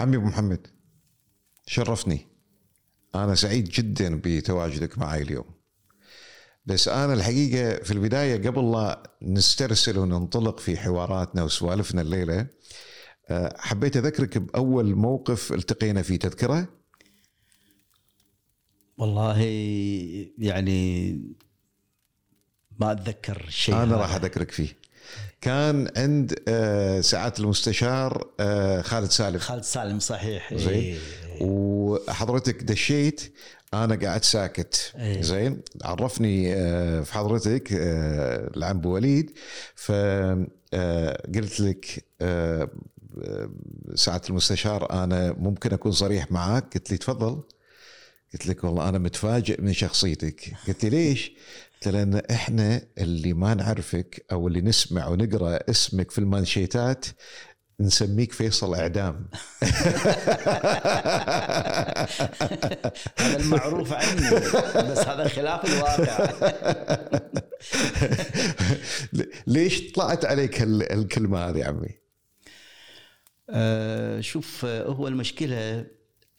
عمي أبو محمد شرفني أنا سعيد جدا بتواجدك معي اليوم بس أنا الحقيقة في البداية قبل لا نسترسل وننطلق في حواراتنا وسوالفنا الليلة آه، حبيت أذكرك بأول موقف التقينا فيه تذكره؟ والله يعني ما أتذكر شيء أنا. راح أذكرك فيه كان عند آه، سعاده المستشار آه، خالد سالم. خالد سالم صحيح. زين. إيه. وحضرتك دشيت أنا قاعد ساكت. إيه. زين. عرفني آه، في حضرتك العم أبو وليد. فقلت لك سعاده المستشار أنا ممكن أكون صريح معاك. قلت لي تفضل. قلت لك والله أنا متفاجئ من شخصيتك. قلت لي ليش؟ لأن إحنا اللي ما نعرفك أو اللي نسمع ونقرأ اسمك في المانشيتات نسميك فيصل إعدام. هذا المعروف عني بس هذا خلاف الواقع. ليش طلعت عليك الكلمة هذه عمي؟ آه، شوف آه، هو المشكلة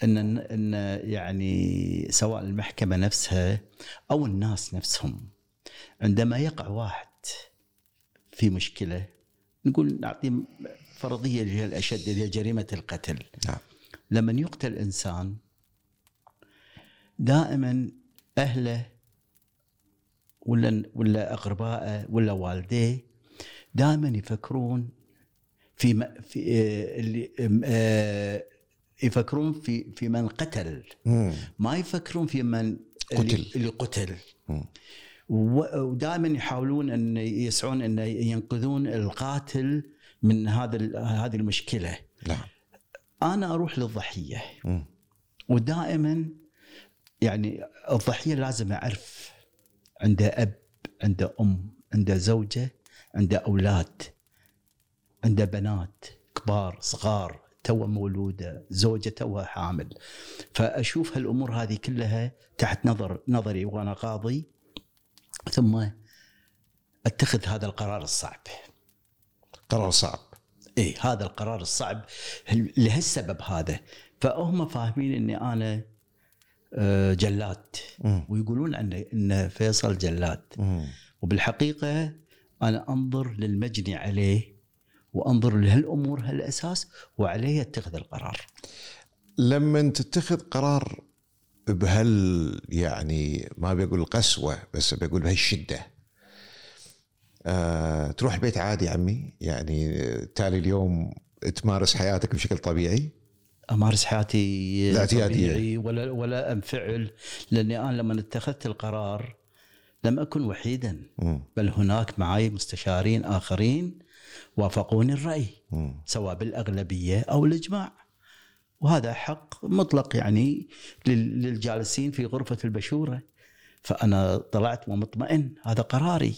ان إن يعني سواء المحكمة نفسها أو الناس نفسهم. عندما يقع واحد في مشكلة نقول نعطي فرضية اللي هي الاشد اللي هي جريمة القتل نعم لما يقتل إنسان دائما أهله ولا ولا أقربائه ولا والديه دائما يفكرون في في آه، اللي آه، يفكرون في في من قتل. ما يفكرون في من قتل. اللي, اللي قتل. ودائما يحاولون أن يسعون أن ينقذون القاتل من هذا هذه المشكلة. نعم. أنا أروح للضحية. مم. ودائما يعني الضحية لازم أعرف عنده أب عنده أم عنده زوجة عنده أولاد عنده بنات كبار صغار تو مولودة زوجة توها حامل. فأشوف هالأمور هذه كلها تحت نظر نظري وأنا قاضي. ثم أتخذ هذا القرار الصعب قرار صعب إيه هذا القرار الصعب لهالسبب هذا فهم فاهمين إني أنا آه، جلاد. ويقولون أن إن فيصل جلاد. وبالحقيقة أنا أنظر للمجني عليه وأنظر لهالأمور هالأساس وعليه أتخذ القرار. لما تتخذ قرار بهال يعني ما بقول قسوة بس بقول بهالشده آه تروح بيت عادي عمي يعني تالي اليوم تمارس حياتك بشكل طبيعي أمارس حياتي الاعتيادية. طبيعي ولا ولا أنفعل لأني أنا لما اتخذت القرار لم أكن وحيدا مم. بل هناك معي مستشارين آخرين وافقوني الرأي مم. سواء بالأغلبية أو الإجماع وهذا حق مطلق يعني لل- للجالسين في غرفة البشورة. فأنا طلعت ومطمئن هذا قراري.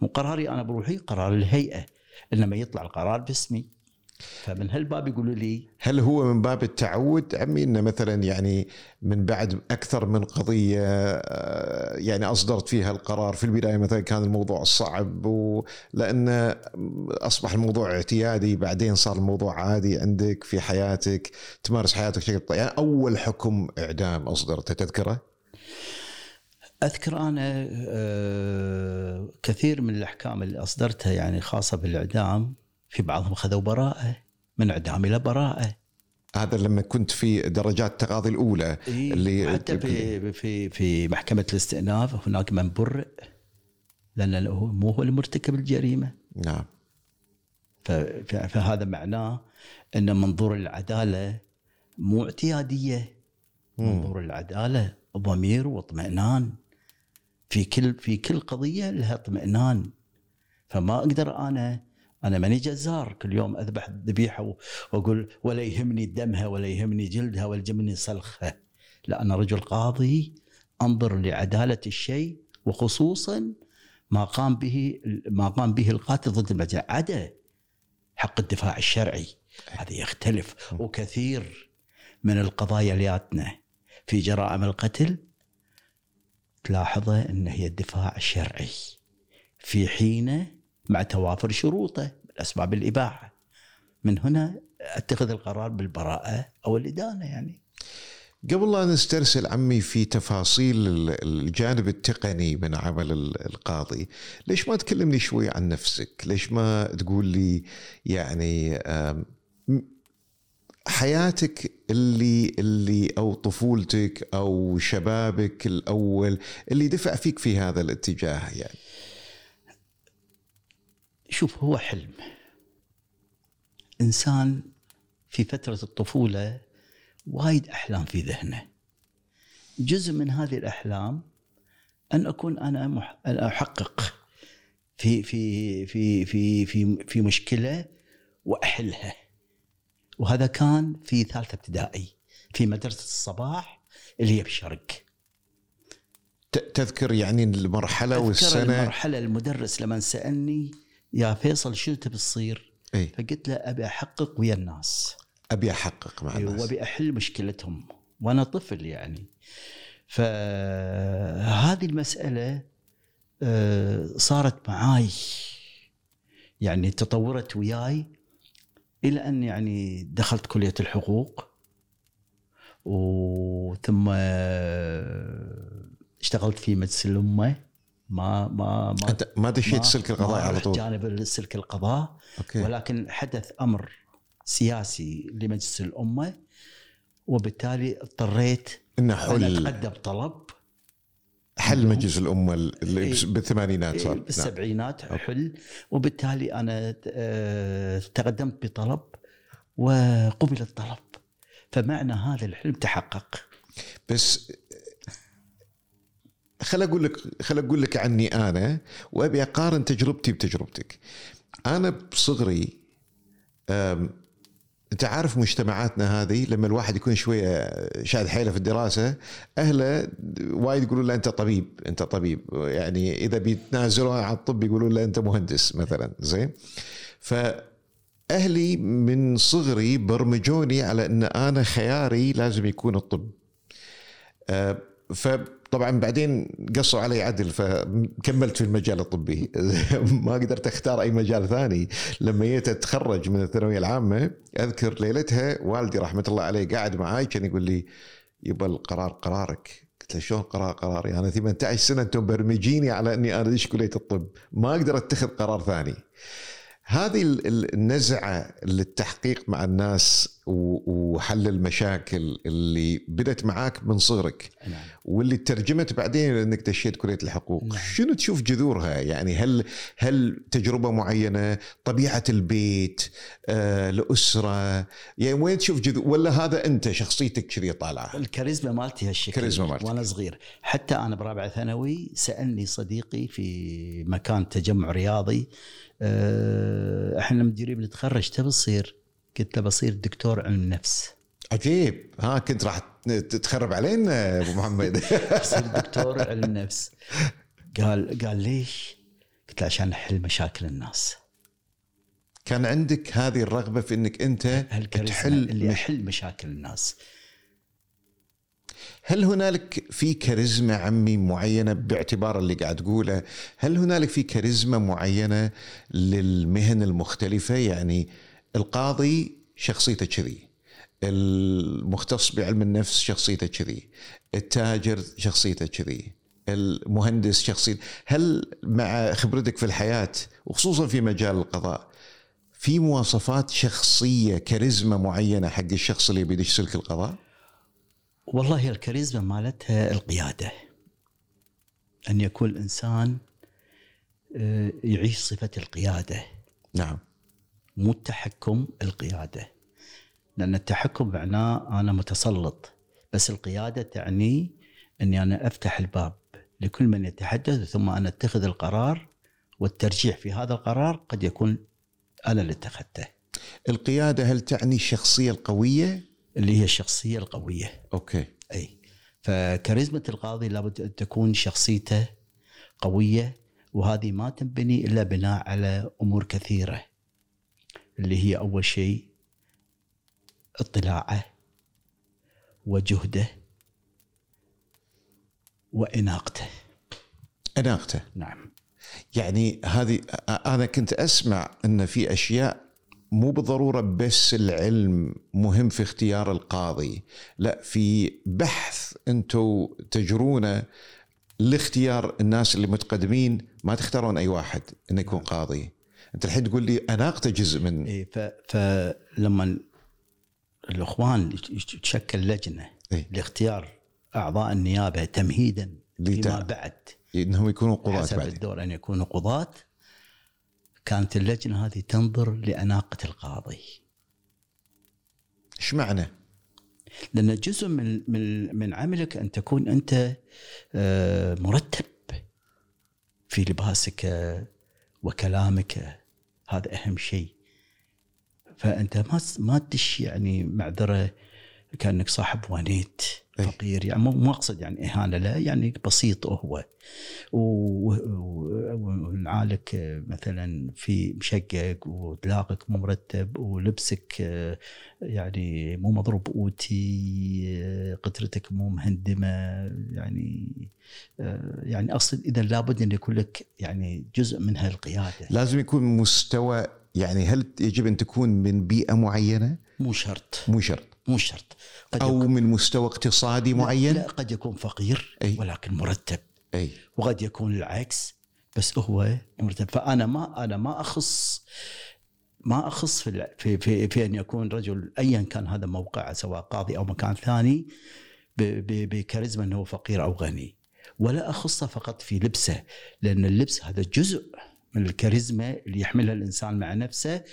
مو قراري أنا بروحي قرار الهيئة. إنما يطلع القرار باسمي. فمن هالباب يقولوا لي هل هو من باب التعود عمي انه مثلا يعني من بعد أكثر من قضية آه، يعني أصدرت فيها القرار في البداية مثلا كان الموضوع صعب ولان أصبح الموضوع اعتيادي بعدين صار الموضوع عادي عندك في حياتك تمارس حياتك بشكل طبيعي يعني أول حكم إعدام أصدرته تذكره؟ أذكر أنا آه، كثير من الأحكام اللي أصدرتها يعني خاصة بالإعدام في بعضهم خذوا براءة من اعدام إلى براءة. هذا لما كنت في درجات التقاضي الأولى اللي اللي حتى في في في محكمة الاستئناف هناك من برئ هو مو هو المرتكب الجريمة. نعم. فهذا معناه إن منظور العدالة مو اعتيادية. منظور العدالة ضمير واطمئنان. في كل في كل قضية لها اطمئنان. فما أقدر أنا أنا ماني جزار كل يوم أذبح ذبيحه وأقول ولا يهمني دمها ولا يهمني جلدها ولا يهمني صلخها. لا أنا رجل قاضي أنظر لعدالة الشيء وخصوصا ما قام به ما قام به القاتل ضد المجني عدا حق الدفاع الشرعي. هذا يختلف وكثير من القضايا اللي جاتنا في جرائم القتل تلاحظه إن هي الدفاع الشرعي. في حينة مع توافر شروطه من أسباب الإباحة. من هنا أتخذ القرار بالبراءة أو الإدانة يعني. قبل لا نسترسل عمي في تفاصيل ال- الجانب التقني من عمل ال- القاضي ليش ما تكلمني شوي عن نفسك؟ ليش ما تقول لي يعني حياتك اللي اللي أو طفولتك أو شبابك الأول اللي دفع فيك في هذا الاتجاه يعني؟ شوف هو حلم. إنسان في فترة الطفولة وايد أحلام في ذهنه. جزء من هذه الأحلام أن أكون أنا مح... أن أحقق في في في في في في مشكلة وأحلها. وهذا كان في ثالثة ابتدائي في مدرسة الصباح اللي هي بالشرق ت- تذكر يعني المرحلة أذكر والسنة؟ المرحلة المدرس لما سألني يا فيصل شو تبي تصير؟ إي. فقلت له أبي أحقق ويا الناس. أبي أحقق مع الناس. وأبي أحل مشكلتهم. وأنا طفل يعني. فهذه المسألة آه، صارت معاي. يعني تطورت وياي إلى أن يعني دخلت كلية الحقوق. وثم آه، اشتغلت في مجلس الأمة. ما ما ما أنت ما دشيت سلك القضاء على طول. جانب السلك القضاء أوكي. ولكن حدث أمر سياسي لمجلس الأمة وبالتالي اضطريت أن حل أتقدم طلب. حل مجلس الأمة اللي إيه. بالثمانينات صار. نعم. بالسبعينات حل. وبالتالي أنا آه، تقدمت بطلب وقبل الطلب فمعنى هذا الحلم تحقق. بس خل أقول لك خل أقول لك عني أنا وأبي أقارن تجربتي بتجربتك. أنا بصغري أنت عارف مجتمعاتنا هذه لما الواحد يكون شوية شاد حيله في الدراسة أهله وايد يقولون له أنت طبيب أنت طبيب. يعني إذا بيتنازلون عن الطب يقولون له أنت مهندس مثلا زين؟ فأهلي من صغري برمجوني على أن أنا خياري لازم يكون الطب. آه، فطبعا بعدين قصوا علي عدل فكملت في المجال الطبي. ما قدرت أختار أي مجال ثاني. لما جيت أتخرج من الثانوية العامة أذكر ليلتها والدي رحمة الله عليه قاعد معاي كان يقول لي يبا القرار قرارك. قلت له شلون قرار قراري؟ أنا 18 سنة أنتم برمجيني على أني أنا ادش كلية الطب؟ ما أقدر أتخذ قرار ثاني. هذه ال- ال- النزعة للتحقيق مع الناس وحل المشاكل اللي بدت معاك من صغرك نعم. واللي ترجمت بعدين انك دشيت كليه الحقوق نعم. شنو تشوف جذورها يعني هل هل تجربة معينة طبيعة البيت آه الأسرة يعني وين تشوف جذور ولا هذا أنت شخصيتك كذي طالعه الكاريزما مالتي هالشكل مالتك. وأنا صغير حتى أنا برابعه ثانوي سألني صديقي في مكان تجمع رياضي أه، إحنا مديرين بنتخرج تبي تصير؟ قلت له بصير دكتور علم نفس. عجيب. ها كنت راح تتخرب علينا أبو محمد. بصير دكتور علم نفس. قال قال ليش؟ قلت له عشان احل مشاكل الناس. كان عندك هذه الرغبة في إنك أنت تحل اللي احل مشاكل الناس. هل هنالك في كاريزما عمي معينة باعتبار اللي قاعد تقوله؟ هل هنالك في كاريزما معينة للمهن المختلفة؟ يعني القاضي شخصيته كذي المختص بعلم النفس شخصيته كذي التاجر شخصيته كذي المهندس شخصيته هل مع خبرتك في الحياة وخصوصا في مجال القضاء في مواصفات شخصية كاريزما معينة حق الشخص اللي بيدش سلك القضاء؟ والله الكاريزما مالتها القيادة. أن يكون الإنسان آه، يعيش صفة القيادة. نعم. مو التحكم القيادة. لأن التحكم معناه أنا متسلط. بس القيادة تعني أني أنا أفتح الباب لكل من يتحدث ثم أنا أتخذ القرار والترجيح في هذا القرار قد يكون أنا اللي اتخذته. القيادة هل تعني الشخصيه القوية؟ اللي هي الشخصية القوية. أوكي. أي. فكاريزما القاضي لابد أن تكون شخصيته قوية وهذه ما تنبني إلا بناء على أمور كثيرة. اللي هي أول شيء اطلاعه وجهده وإناقته. إناقته. نعم. يعني هذه أنا كنت أسمع إن في أشياء مو بالضرورة بس العلم مهم في اختيار القاضي لا في بحث أنتم تجرونه لاختيار الناس اللي متقدمين ما تختارون أي واحد انه يكون قاضي أنت الحين تقول لي اناقته جزء من إيه ف... فلما الإخوان تشكل لجنة إيه. لاختيار أعضاء النيابة تمهيدا فيما بعد إنهم يكونوا قضاة حسب بعد الدور أن يكونوا قضاة كانت اللجنة هذه تنظر لأناقة القاضي. إيش معنى؟ لأن جزء من من من عملك أن تكون أنت آه، مرتب في لباسك وكلامك. هذا أهم شيء. فأنت ما ما تدش يعني معذرة كأنك صاحب ونيت أي. فقير. يعني مو اقصد يعني إهانة لا يعني بسيط هو. ونعالك مثلا في مشقق وطلاقك مو مرتب ولبسك آه، يعني مو مضروب أوتي آه، قدرتك مو مهندمة يعني آه، يعني أصلا إذا لابد أن يكون لك يعني جزء منها القياده لازم يكون مستوى يعني هل يجب أن تكون من بيئة معينة؟ مو شرط. مو شرط. مو شرط. قد أو يكون من مستوى اقتصادي معين؟ لا قد يكون فقير أي. ولكن مرتب. أي. وقد يكون العكس بس هو مرتب. فأنا ما أنا ما أخص ما أخص في في في, في أن يكون رجل ايا كان هذا موقعه سواء قاضي أو مكان ثاني بكاريزما إنه خير أو غني. ولا أخصه فقط في لبسه لأن اللبس هذا جزء من الكاريزما اللي يحملها الإنسان مع نفسه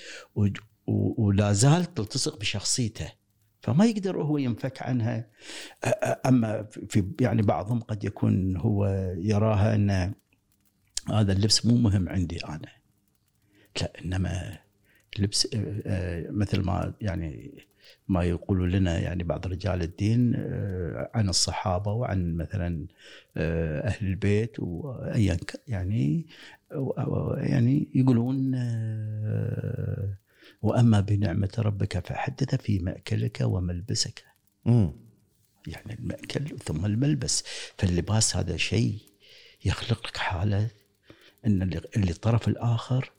ولا زال تلتصق بشخصيته. فما يقدر هو ينفك عنها. أما في يعني بعضهم قد يكون هو يراها أن هذا اللبس مو مهم عندي أنا. لا إنما آه، مثل ما يعني ما يقولوا لنا يعني بعض رجال الدين عن الصحابة وعن مثلا أهل البيت وايا يعني يعني يقولون وأما بنعمة ربك فحدث في مأكلك وملبسك. امم يعني المأكل ثم الملبس. فاللباس هذا شيء يخلق لك حالة أن اللي الطرف الآخر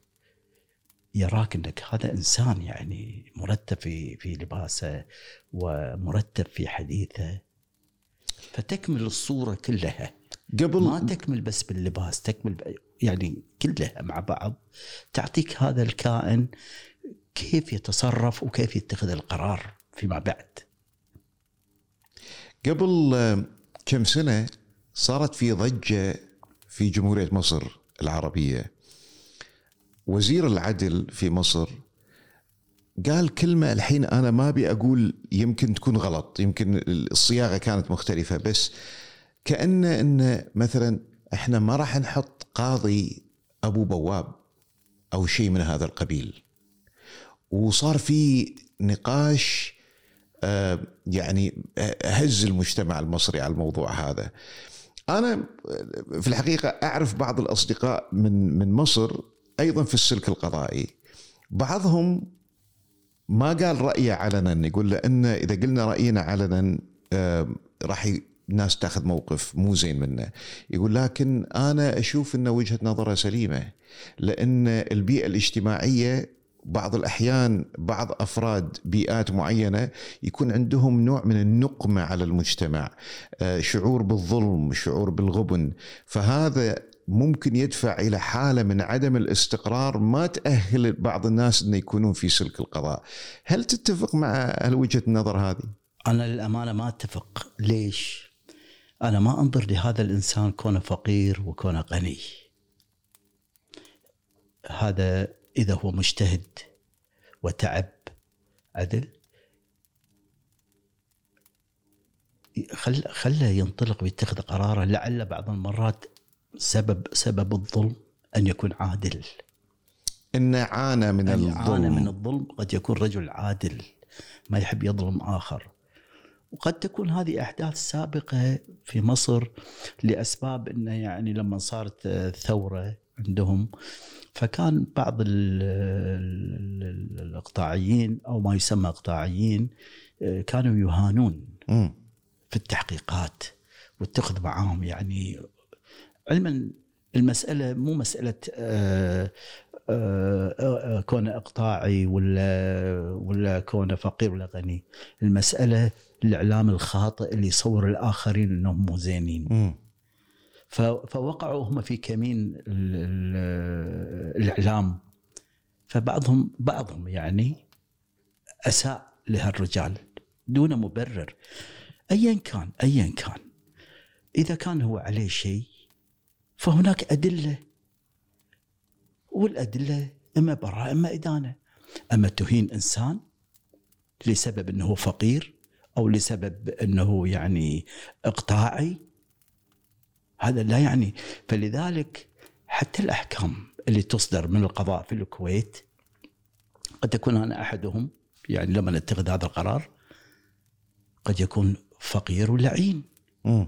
يراك أنك هذا إنسان يعني مرتب في في لباسه ومرتب في حديثه. فتكمل الصورة كلها. ما قبل تكمل بس باللباس تكمل يعني كلها مع بعض. تعطيك هذا الكائن كيف يتصرف وكيف يتخذ القرار فيما بعد؟ قبل آه، كم سنة صارت في ضجة في جمهورية مصر العربية. وزير العدل في مصر قال كلمة الحين أنا ما أبي أقول يمكن تكون غلط يمكن الصياغة كانت مختلفة بس كأن إن مثلا إحنا ما راح نحط قاضي أبو بواب أو شيء من هذا القبيل. وصار في نقاش آه، يعني هز المجتمع المصري على الموضوع هذا. أنا في الحقيقة أعرف بعض الأصدقاء من من مصر أيضا في السلك القضائي. بعضهم ما قال رايه علنا يقول لأن إذا قلنا رأينا علنا آه، راح الناس تأخذ موقف مو زين منه. يقول لكن أنا أشوف إن وجهة نظره سليمة لأن البيئة الاجتماعية بعض الأحيان بعض أفراد بيئات معينة يكون عندهم نوع من النقمة على المجتمع آه، شعور بالظلم شعور بالغبن. فهذا ممكن يدفع إلى حالة من عدم الاستقرار ما تأهل بعض الناس إنه يكونون في سلك القضاء. هل تتفق مع وجهة النظر هذه؟ أنا للأمانة ما أتفق. ليش؟ أنا ما أنظر لهذا الإنسان كونه فقير وكونه غني. هذا إذا هو مجتهد وتعب عدل. خل خله ينطلق ويتخذ قراره. لعل بعض المرات سبب سبب الظلم أن يكون عادل. انه عانى من أن يعاني من الظلم الظلم قد يكون رجل عادل ما يحب يظلم آخر. وقد تكون هذه أحداث سابقة في مصر لأسباب أنه يعني لما صارت الثورة عندهم فكان بعض ال- ال- ال- الإقطاعيين أو ما يسمى إقطاعيين آه، كانوا يهانون. في التحقيقات واتخذ معاهم يعني علما المسألة مو مسألة آه، آه، كونه إقطاعي ولا ولا كونه فقير ولا غني المسألة الإعلام الخاطئ اللي يصور الآخرين إنهم مو زينين مم. فوقعوا هم في كمين ال- ال- الإعلام. فبعضهم بعضهم يعني أساء لهالرجال دون مبرر. ايا كان ايا كان. إذا كان هو عليه شيء فهناك أدلة. والأدلة إما براءة إما إدانة. أما تهين إنسان لسبب إنه فقير أو لسبب إنه يعني إقطاعي هذا لا يعني. فلذلك حتى الأحكام اللي تصدر من القضاء في الكويت قد تكون أنا أحدهم يعني لما نتخذ هذا القرار قد يكون فقير ولعين مم.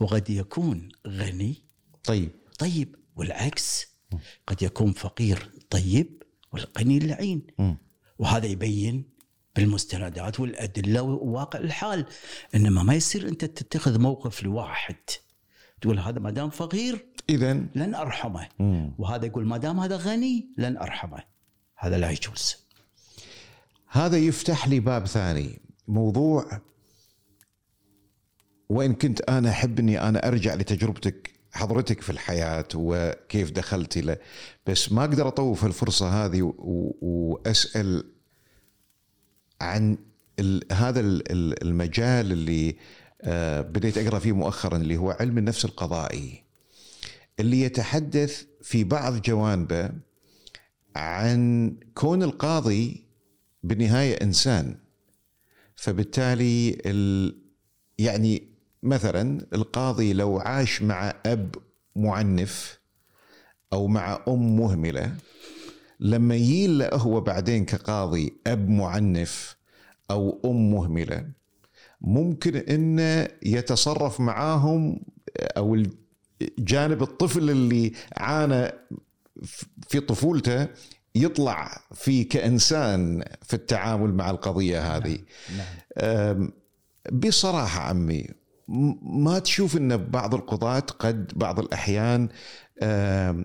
وقد يكون غني. طيب. طيب. والعكس قد يكون فقير طيب والغني لعين مم. وهذا يبين بالمستندات والأدلة وواقع الحال. إنما ما يصير أنت تتخذ موقف لواحد تقول هذا ما دام فقير اذا لن أرحمه. مم. وهذا يقول ما دام هذا غني لن أرحمه. هذا لا يجوز. هذا يفتح لي باب ثاني. موضوع وإن كنت أنا أحب إني أنا أرجع لتجربتك حضرتك في الحياة وكيف دخلت له بس ما أقدر أطوف الفرصة هذه وأسأل عن ال هذا ال- ال- المجال اللي بديت أقرأ فيه مؤخرا اللي هو علم النفس القضائي اللي يتحدث في بعض جوانبه عن كون القاضي بالنهاية إنسان. فبالتالي ال يعني مثلا القاضي لو عاش مع أب معنف أو مع أم مهملة لما يجي له هو بعدين كقاضي أب معنف أو أم مهملة ممكن إنه يتصرف معاهم أو جانب الطفل اللي عانى في طفولته يطلع فيه كإنسان في التعامل مع القضية هذه. نعم أم، بصراحة عمي ما تشوف أن بعض القضاة قد بعض أه،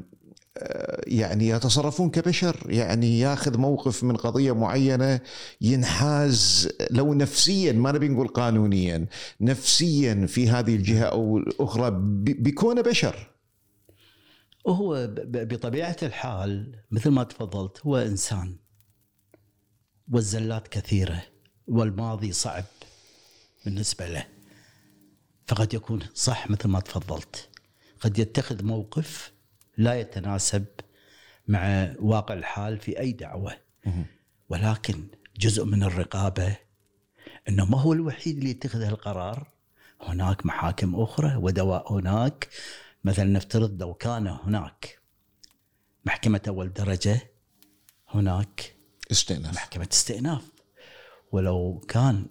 يعني يتصرفون كبشر يعني ياخذ موقف من قضية معينة ينحاز لو نفسيا ما نبي نقول قانونيا نفسيا في هذه الجهة أو الأخرى بكونه بشر. وهو ب- ب- بطبيعة الحال مثل ما تفضلت هو إنسان. والزلات كثيرة والماضي صعب بالنسبة له. فقد يكون صح مثل ما تفضلت. قد يتخذ موقف لا يتناسب مع واقع الحال في أي دعوة. ولكن جزء من الرقابة إنه ما هو الوحيد اللي يتخذ القرار هناك محاكم أخرى ودواء هناك. مثلا نفترض لو كان هناك محكمة أول درجة هناك استئناف. محكمة استئناف. ولو كان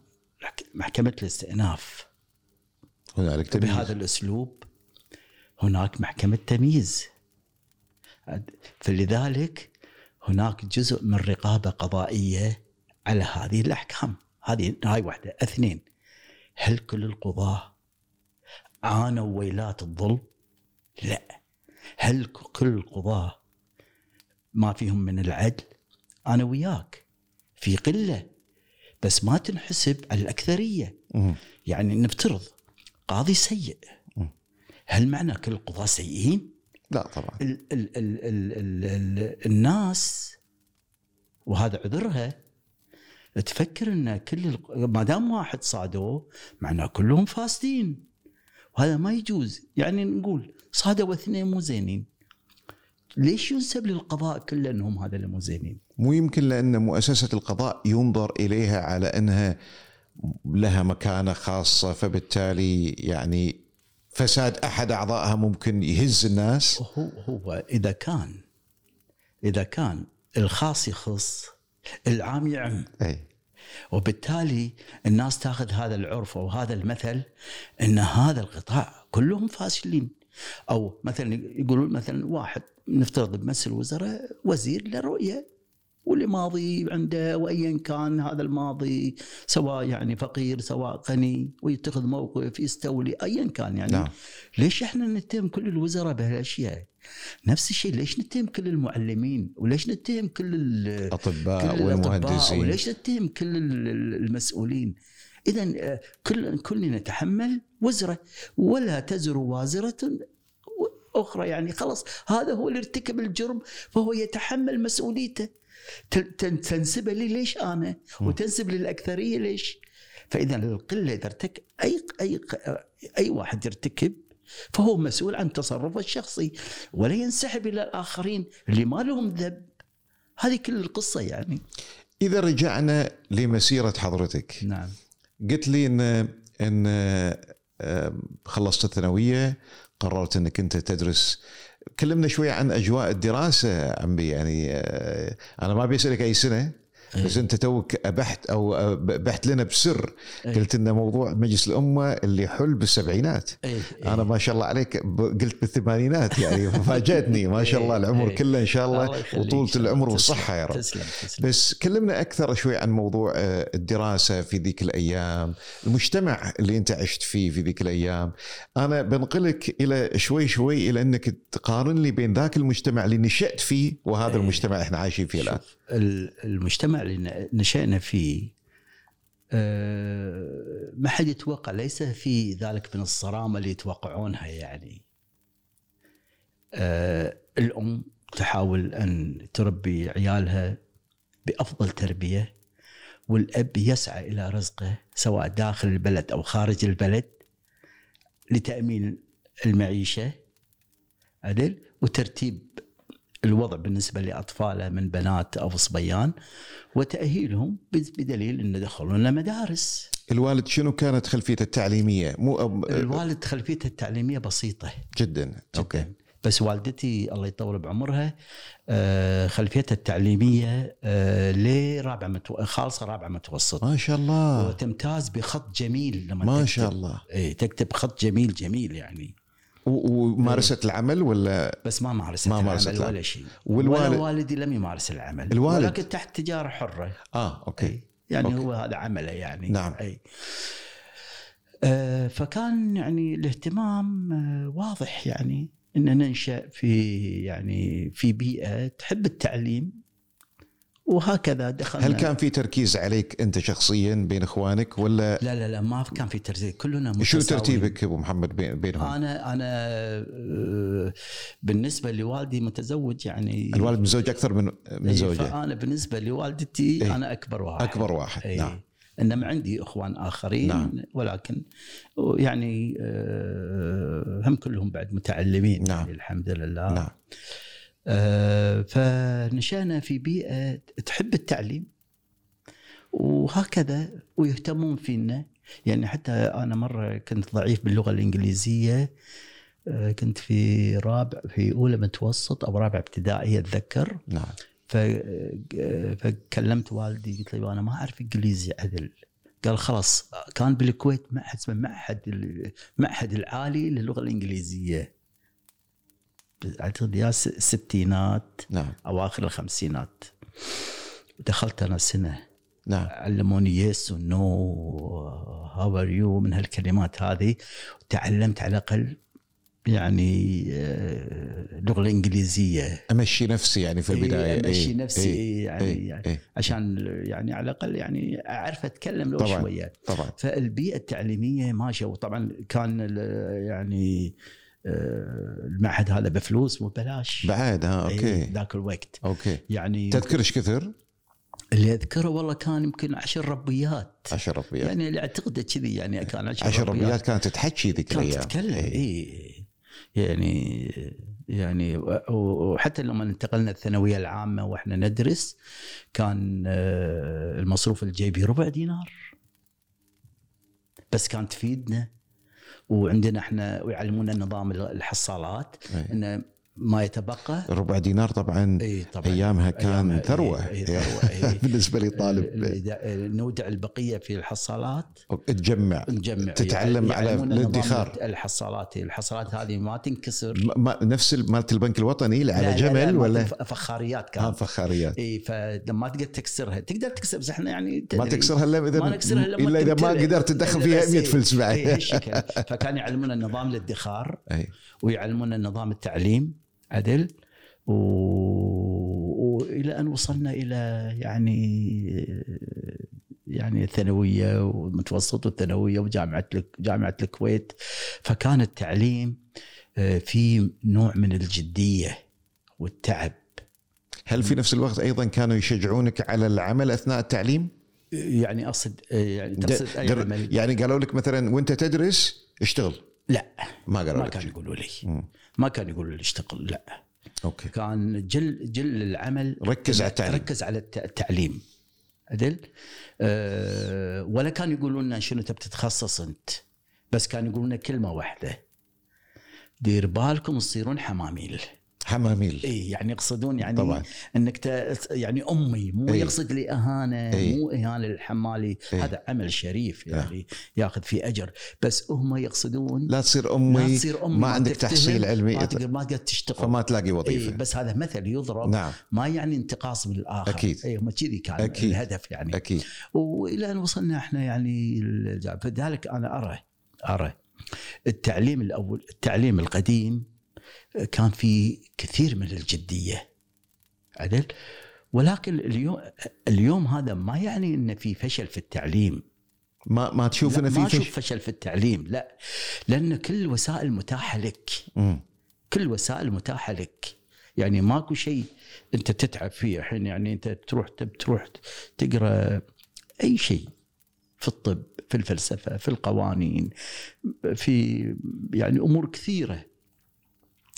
محكمة الاستئناف هنالك تمييز. بهذا الأسلوب هناك محكمة تمييز. فلذلك هناك جزء من رقابة قضائية على هذه الأحكام هذه هاي واحدة اثنين هل كل القضاة عانوا ويلات الظلم؟ لا هل كل القضاة ما فيهم من العدل؟ أنا وياك في قلة بس ما تنحسب على الاكثريه. يعني نفترض قاضي سيء هل معنى كل القضاة سيئين؟ لا طبعا. ال ال ال ال ال ال الناس وهذا عذرها. تفكر إن كل ما دام واحد صادوه معناه كلهم فاسدين. وهذا ما يجوز. يعني نقول صادوا اثنين مو زينين. ليش ينسب للقضاء كله إنهم هذا اللي مو زينين؟ مو يمكن لأن مؤسسة القضاء ينظر إليها على إنها لها مكانة خاصة فبالتالي يعني فساد أحد أعضائها ممكن يهز الناس؟ هو هو إذا كان إذا كان الخاص يخص العام يعم. أي. وبالتالي الناس تأخذ هذا العرف أو هذا المثل إن هذا القطاع كلهم فاشلين. أو مثلا يقولون مثلا واحد نفترض بمجلس الوزراء وزير له رؤيه واللي ماضي عنده وايا كان هذا الماضي سواء يعني فقير سواء غني ويتخذ موقف يستولي ايا كان يعني نعم ليش إحنا نتهم كل الوزراء بهالأشياء؟ نفس الشيء ليش نتهم كل المعلمين؟ وليش نتهم كل ال- كل اطباء الأطباء والمهندسين وليش نتهم كل ال- ال- المسؤولين؟ اذا كل كلنا نتحمل وزرة ولا تزر وازرة أخرى يعني خلاص هذا هو اللي ارتكب الجرم فهو يتحمل مسؤوليته تن- تن- تنسبه لي ليش أنا؟ وتنسب للأكثرية ليش؟ فإذا القلة إذا ارتكب أي أي أي واحد يرتكب فهو مسؤول عن تصرفه الشخصي ولا ينسحب إلى الآخرين اللي ما لهم ذنب. هذه كل القصة يعني. إذا رجعنا لمسيرة حضرتك. نعم. قلت لي ان إن خلصت الثانوية قررت إنك أنت تدرس كلمنا شوي عن أجواء الدراسة عمي يعني آه، أنا ما بيسألك أي سنة. بس أنت توك أبحت أو بحت لنا بسر إيه. قلت إنه موضوع مجلس الأمة اللي حل بالسبعينات إيه أنا ما شاء الله عليك قلت بالثمانينات يعني فاجأتني ما شاء الله العمر إيه. كله إن شاء الله تسلم. العمر. والصحة يا رب تسلم تسلم بس كلمنا أكثر شوي عن موضوع آه، الدراسة في ذيك الأيام، المجتمع اللي أنت عشت فيه في ذيك الأيام، أنا بنقلك إلى شوي شوي إلى أنك تقارن لي بين ذاك المجتمع اللي نشأت فيه وهذا إيه. المجتمع إحنا عايشين فيه الآن. شوف، ال- اللي نشأنا فيه آه، ما حد يتوقع ليس في ذلك من الصرامة اللي يتوقعونها يعني. آه، الأم تحاول أن تربي عيالها بأفضل تربية والأب يسعى إلى رزقه سواء داخل البلد أو خارج البلد لتأمين المعيشة عدل؟ وترتيب الوضع بالنسبة لأطفاله من بنات أو صبيان وتأهيلهم بدليل أن دخلونا مدارس. الوالد شنو كانت خلفيته التعليمية؟ مو أب- الوالد خلفيته التعليمية بسيطة. جدا. okay. جدا بس والدتي الله يطول بعمرها آه، خلفيتها التعليمية آه، لرابعة متو... خالصة رابعة متوسط ما شاء الله. وتمتاز بخط جميل لما ما تكتب. شاء الله. اي تكتب خط جميل جميل يعني. ومارست العمل ولا بس ما مارست ما ما مارست العمل. ولا شيء والوالد- ولا والدي لم يمارس العمل الوالد؟ ولكن تحت تجارة حرة آه okay أي. يعني okay. هو هذا عمله يعني نعم. إي آه، فكان يعني الاهتمام آه، واضح يعني إن ننشأ في يعني في بيئة تحب التعليم وهكذا دخلنا هل كان في تركيز عليك أنت شخصيا بين إخوانك ولا لا لا لا ما كان في ترتيب كلنا شو متساويين. ترتيبك أبو محمد بين- بينهم؟ أنا أنا آه، بالنسبة لوالدي متزوج يعني الوالد متزوج أكثر من من إيه، زوجه فأنا بالنسبة لوالدتي إيه. أنا أكبر واحد أكبر واحد إيه. نعم إنما عندي إخوان آخرين نعم. ولكن يعني آه، هم كلهم بعد متعلمين نعم. يعني الحمد لله نعم فنشأنا في بيئة تحب التعليم وهكذا ويهتمون فينا. يعني حتى أنا مرة كنت ضعيف باللغة الإنجليزية آه، كنت في رابع في أولى متوسط أو رابع ابتدائي أتذكر. نعم. آه، فكلمت والدي قلت له أنا ما أعرف إنجليزي عدل. قال خلاص كان بالكويت معهد اسمه معهد المعهد العالي للغة الإنجليزية. اعتقد يا الستينات نعم. أواخر الخمسينات. دخلت أنا سنة. نعم. علموني yes و no how are you من هالكلمات هذه. تعلمت على الأقل يعني آه، اللغة الانجليزيه أمشي نفسي يعني في البداية. إيه، أمشي إيه، نفسي إيه، يعني, إيه، يعني إيه، عشان يعني على الأقل يعني أعرف أتكلم لو طبعاً. شوية. طبعا. فالبيئة التعليمية ماشيه وطبعا كان يعني آه، المعهد هذا بفلوس مو ببلاش. بعد ها okay. ذاك الوقت. okay. يعني تذكر إيش كثر؟ اللي أذكره والله كان يمكن عشر ربيات. 10 ربيات. يعني اللي أعتقد كذي يعني كان عشر, 10 ربيات كانت تحكي ذيك كانت الأيام. تتكلم إيه. إي. يعني يعني وحتى لما انتقلنا الثانوية العامة وإحنا ندرس كان آه، المصروف الجيبي ربع دينار. بس كانت تفيدنا. وعندنا إحنا ويعلمونا نظام الحصالات. إنه ما يتبقى. ربع دينار طبعا إي طبعا. أيامها كان أيامها، ثروة. إي، ثروة إي. بالنسبة لي طالب ال- نودع البقية في الحصالات. تجمع. نجمع. تتعلم على الادخار. الحصالات. الحصالات هذه ما تنكسر. ما- نفس ال- مالت البنك الوطني اللي على لا، لا، لا، جمل مالت ولا؟ فخاريات كانت فخاريات. إي فلما تقدر تكسرها. تقدر تكسر بس إحنا يعني ما تكسرها إلا إذا ما نكسرها إلا إذا ما. قدرت تدخل إلا فيها بس 100 إي. فلس بعد. فكان يعلمونا نظام الادخار ويعلمونا نظام التعليم. عدل و... والى أن وصلنا إلى يعني يعني الثانوية والمتوسط والثانوية وجامعة الك- جامعة الكويت فكان التعليم آه، في نوع من الجدية والتعب هل في نفس الوقت أيضا كانوا يشجعونك على العمل أثناء التعليم؟ يعني اقصد آه، يعني تقصد أي در- عمل يعني قالوا لك مثلا وأنت تدرس اشتغل لا ما قالوا ما لك كانوا. يقولوا لي. ما كانوا يقولوا لي اشتغل لا. okay. كان جل جل العمل ركز على التعليم. ركز على الت- التعليم. عدل أه ولا كانوا يقولون لنا شنو تبي تتخصص أنت بس كانوا يقولون لنا كلمة واحدة. دير بالكم تصيرون حماميل. حماميل إي يعني يقصدون يعني طبعاً. إنك ت... يعني أمي مو إي. يقصد لي إهانة إي. مو إهانة للحمالي إي. هذا عمل شريف يعني ياخذ فيه أجر بس هم يقصدون لا تصير أمي لا تصير أمي ما عندك تحصيل علمي ما تقدر ما تقدر تشتغل فما تلاقي إيه وظيفه بس هذا مثل يضرب نعم ما يعني انتقاص من الآخر أكيد. إي هم كذي كان أكيد. الهدف يعني أكيد وإلى أن وصلنا إحنا يعني فذلك أنا أرى أرى التعليم الأول التعليم القديم كان في كثير من الجدية. عدل؟ ولكن اليوم اليوم هذا ما يعني إن في فشل في التعليم. ما ما تشوف لا، انه ما في أشوف فش فشل في التعليم لا. لأن كل الوسائل متاحة لك. مم. كل الوسائل متاحة لك. يعني ماكو شيء أنت تتعب فيه الحين يعني أنت تروح تروح تقرأ أي شيء في الطب في الفلسفة في القوانين في يعني أمور كثيرة.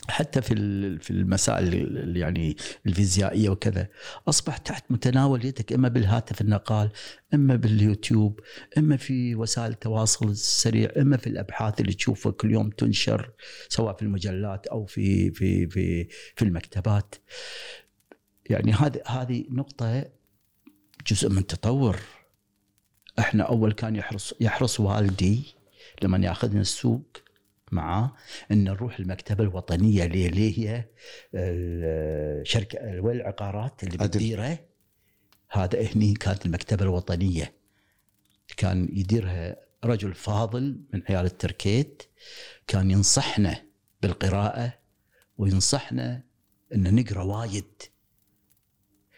حتى في في المسائل ال- يعني الفيزيائية وكذا. اصبح تحت متناول يدك إما بالهاتف النقال إما باليوتيوب إما في وسائل التواصل السريع إما في الأبحاث اللي تشوفها كل يوم تنشر سواء في المجلات أو في في في في المكتبات. يعني هذه هذه نقطة جزء من تطور. إحنا أول كان يحرص يحرص والدي لما يأخذنا السوق معاه أن نروح المكتبة الوطنية اللي اللي هي ال- شركة وين العقارات اللي. بتديره. هذا هني كانت المكتبة الوطنية. كان يديرها رجل فاضل من عيال التركيت. كان ينصحنا بالقراءة وينصحنا أن نقرأ وايد.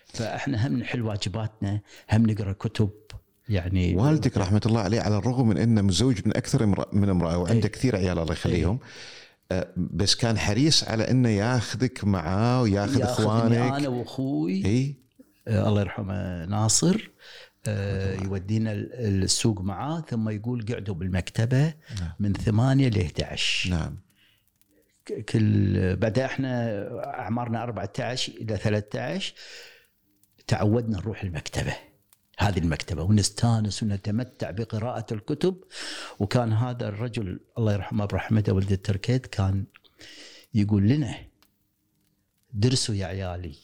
فإحنا هم نحل واجباتنا هم نقرأ كتب. يعني والدك رحمة الله عليه على الرغم من أنه متزوج من أكثر من امرأة وعنده إيه. كثير عيال الله يخليهم آه، بس كان حريص على أنه ياخذك معاه وياخذ إخوانك. أنا وأخوي. اي آه الله يرحمه ناصر آه يودينا ال- السوق معاه ثم يقول قعدوا بالمكتبة نعم. من 8 ل 11 نعم. كل بعد إحنا أعمارنا 14 إلى 13 تعودنا نروح المكتبة. هذه المكتبة. ونستأنس ونتمتع بقراءة الكتب. وكان هذا الرجل الله يرحمه برحمته ولد التركيت كان يقول لنا درسوا يا عيالي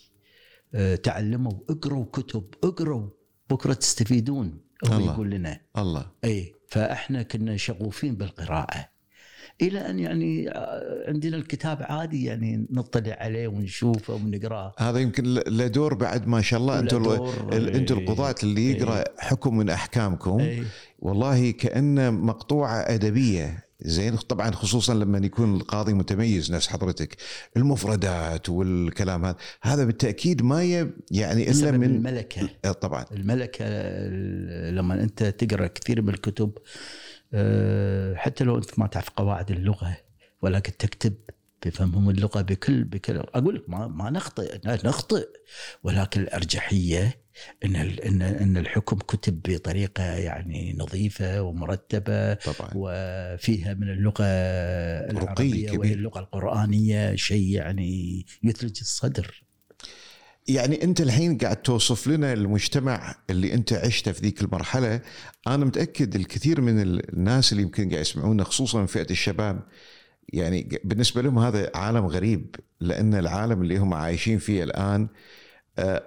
آه، تعلموا اقروا كتب اقروا بكرة تستفيدون. هو الله. يقول لنا. الله. اي فإحنا كنا شغوفين بالقراءة. إلى أن يعني آه، عندنا الكتاب عادي يعني نطلع عليه ونشوفه ونقرأه. هذا يمكن له دور بعد ما شاء الله. له أنتم ال- أنتم إيه. القضاة اللي يقرأ حكم من أحكامكم. اي والله كانه مقطوعة أدبية. زين طبعا خصوصا لما يكون القاضي متميز نفس حضرتك المفردات والكلام هذا. هذا بالتأكيد ما ي- يعني إلا من الملكة. آه، طبعا. الملكة ال- لما أنت تقرأ كثير من الكتب حتى لو أنت ما تعرف قواعد اللغة ولكن تكتب بفهمهم اللغة بكل بكل أقول لك ما ما نخطئ نخطئ. ولكن الأرجحية إن ان إن الحكم كتب بطريقة يعني نظيفة ومرتبة طبعا. وفيها من اللغة العربية. وهي اللغة القرآنية شيء يعني يثلج الصدر. يعني انت الحين قاعد توصف لنا المجتمع اللي انت عشته في ذيك المرحلة. أنا متأكد الكثير من الناس اللي يمكن قاعد يسمعونا خصوصا من فئة الشباب يعني بالنسبة لهم هذا عالم غريب لأن العالم اللي هم عايشين فيه الآن آه،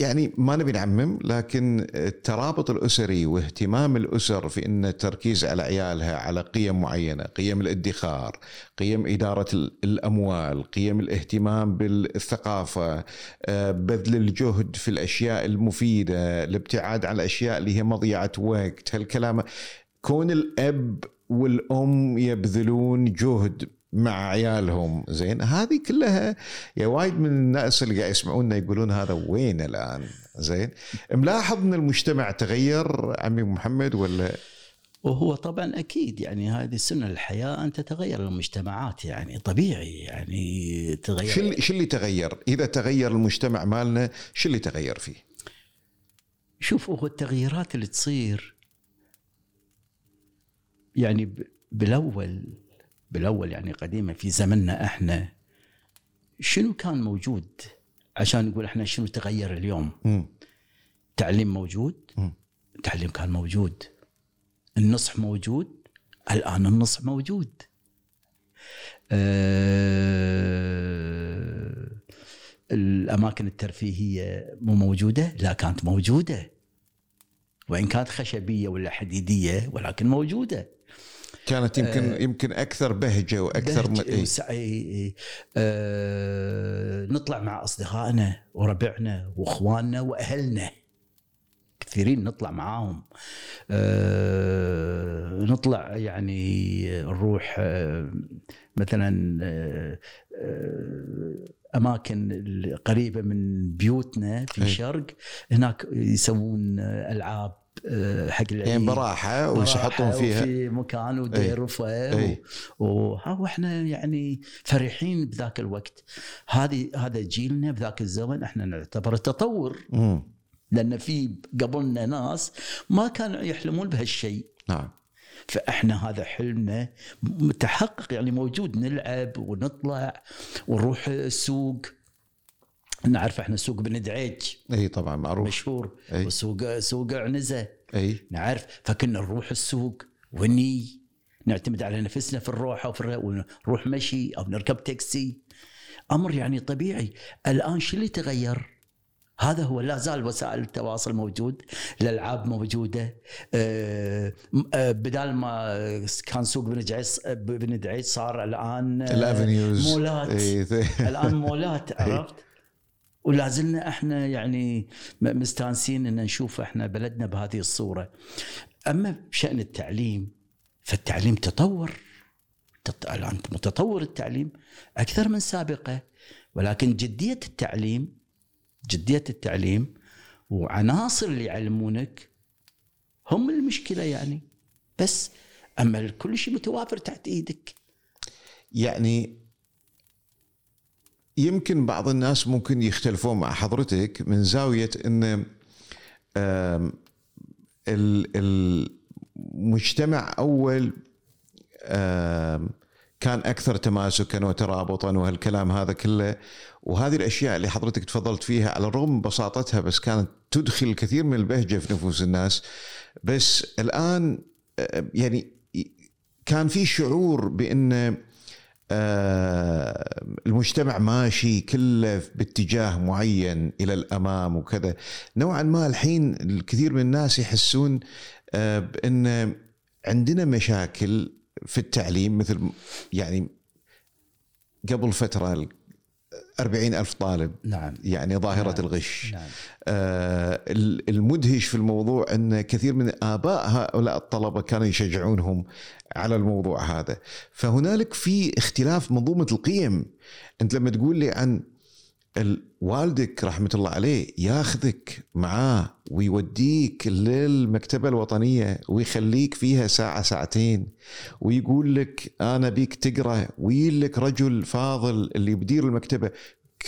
يعني ما نبي نعمم لكن الترابط الأسري واهتمام الأسر في إن التركيز على عيالها على قيم معينة، قيم الادخار، قيم إدارة الأموال، قيم الاهتمام بالثقافة، آه، بذل الجهد في الأشياء المفيدة، الابتعاد عن الأشياء اللي هي مضيعة وقت، هالكلام. كون الأب والأم يبذلون جهد مع عيالهم زين هذه كلها يا وايد من الناس اللي قاعد يسمعونا يقولون هذا وين الآن زين ملاحظ إن المجتمع تغير عمي محمد ولا وهو طبعا أكيد يعني هذه سنة الحياة أن تتغير المجتمعات يعني طبيعي يعني تغير شو اللي شو اللي تغير؟ إذا تغير المجتمع مالنا شو اللي تغير فيه؟ شوف هو التغييرات اللي تصير يعني بالأول بالأول يعني قديما في زمننا إحنا شنو كان موجود؟ عشان نقول إحنا شنو تغير اليوم؟ م. تعليم موجود؟ م. تعليم كان موجود. النصح موجود؟ الآن النصح موجود. أه الأماكن الترفيهية مو موجودة؟ لا كانت موجودة. وإن كانت خشبية ولا حديدية ولكن موجودة. كانت يمكن آه يمكن أكثر بهجة وأكثر بهجة إيه. آه نطلع مع أصدقائنا وربعنا وإخواننا وأهلنا. كثيرين نطلع معاهم. آه نطلع يعني نروح آه مثلا آه أماكن قريبة من بيوتنا في الشرق هناك يسوون ألعاب آه، حق العيد. يعني براحة ويحطون فيها. في مكان ودير وفا وإحنا يعني فرحين بذاك الوقت. هذه هذا جيلنا بذاك الزمن إحنا نعتبره تطور. م. لأن في قبلنا ناس ما كانوا يحلمون بهالشيء. نعم. فاحنا هذا حلمنا متحقق يعني موجود. نلعب ونطلع ونروح السوق. نعرف إحنا سوق بن دعيج إي طبعا معروف. مشهور. أي. وسوق سوق عنزة. إي. نعرف. فكنا نروح السوق وني. نعتمد على نفسنا في الروحه وفي ونروح مشي أو نركب تاكسي. أمر يعني طبيعي. الآن شو اللي تغير؟ هذا هو لا زال وسائل التواصل موجود الألعاب موجودة. أه بدال ما كان سوق بن دعيس بن دعيس صار الآن الأفنيوز. مولات. الآن مولات عرفت؟ ولا زلنا إحنا يعني مستانسين إن نشوف إحنا بلدنا بهذه الصورة. أما بشأن التعليم فالتعليم تطور. الآن متطور التعليم أكثر من سابقة. ولكن جدية التعليم جدية التعليم وعناصر اللي يعلمونك هم المشكلة يعني. بس أما كل شيء متوافر تحت إيدك. يعني يمكن بعض الناس ممكن يختلفون مع حضرتك من زاوية إن المجتمع أول كان أكثر تماسكا وترابطا وهالكلام هذا كله. وهذه الأشياء اللي حضرتك تفضلت فيها على الرغم من بساطتها بس كانت تدخل الكثير من البهجة في نفوس الناس. بس الآن يعني كان في شعور بإن المجتمع ماشي كله باتجاه معين إلى الأمام وكذا نوعا ما الحين الكثير من الناس يحسون آه، بأن عندنا مشاكل في التعليم مثل يعني قبل فترة أربعين ألف طالب نعم يعني ظاهرة نعم. الغش نعم. آه المدهش في الموضوع أن كثير من آباء هؤلاء الطلبة كانوا يشجعونهم على الموضوع هذا. فهنالك في اختلاف منظومة القيم. أنت لما تقول لي عن والدك رحمة الله عليه ياخذك معاه ويوديك للمكتبة الوطنية ويخليك فيها ساعة ساعتين ويقول لك أنا بيك تقرأ ويلك رجل فاضل اللي بدير المكتبة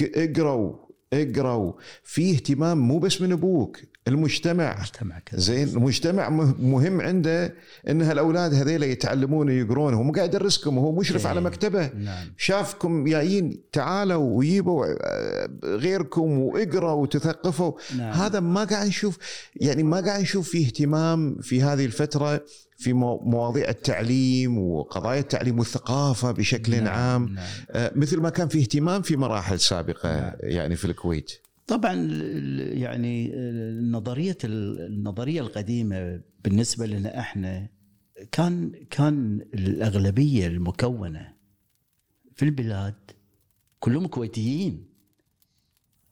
اقرأوا اقرأوا في اهتمام مو بس من أبوك المجتمع مجتمع كذا زين المجتمع مه- مهم عنده ان هالأولاد هذيلا يتعلمون ويقرون هو مو قاعد يدرسكم هو مشرف إيه. على مكتبه نعم شافكم جايين تعالوا ويجيبوا آه، غيركم وإقروا وتثقفوا نعم. هذا ما قاعد نشوف يعني ما قاعد نشوف فيه اهتمام في هذه الفترة في مو- مواضيع التعليم وقضايا التعليم والثقافة بشكل نعم. عام نعم. آه، مثل ما كان في اهتمام في مراحل سابقة نعم. يعني في الكويت طبعا يعني النظرية النظرية القديمة بالنسبة لنا إحنا كان كان الأغلبية المكونة في البلاد كلهم كويتيين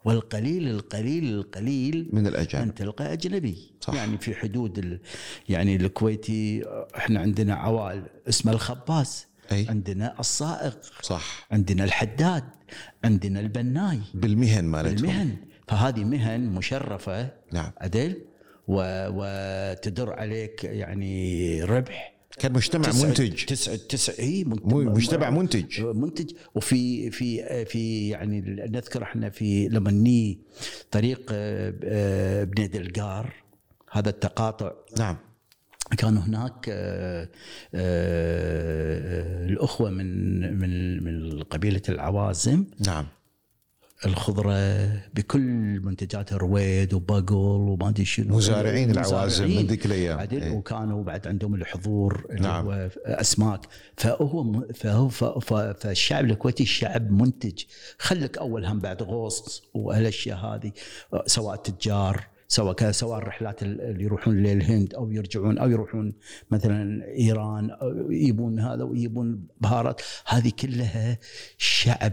والقليل القليل القليل من الأجانب. ان تلقى أجنبي. صح. يعني في حدود ال... يعني الكويتي إحنا عندنا عوائل اسمها الخباز. أي. عندنا الصائغ صح. عندنا الحداد عندنا البناي. بالمهن مالتهم. المهن فهذه مهن مشرفة. نعم. عدل و... وتدر عليك يعني ربح. كان مجتمع تسعد- منتج. تسعد تسعد إي مجتمع منتج. منتج. وفي في في يعني نذكر إحنا في لما ني طريق آه، آه، بني دلقار هذا التقاطع. نعم. كان هناك آه، آه، الأخوة من من من قبيلة العوازم نعم الخضرة بكل منتجاتها رويد وبقل وما أدري شنو مزارعين العوازم من. ذيك الأيام عدل إيه. وكانوا بعد عندهم الحضور اللي نعم. هو أسماك فهو فهو فالشعب الكويتي شعب منتج خلك أول هم بعد غوص والاشياء هذه سواء تجار سواء سواء الرحلات ال- اللي يروحون للهند أو يرجعون أو يروحون مثلا إيران أو يجيبون هذا ويجيبون بهارات هذه كلها شعب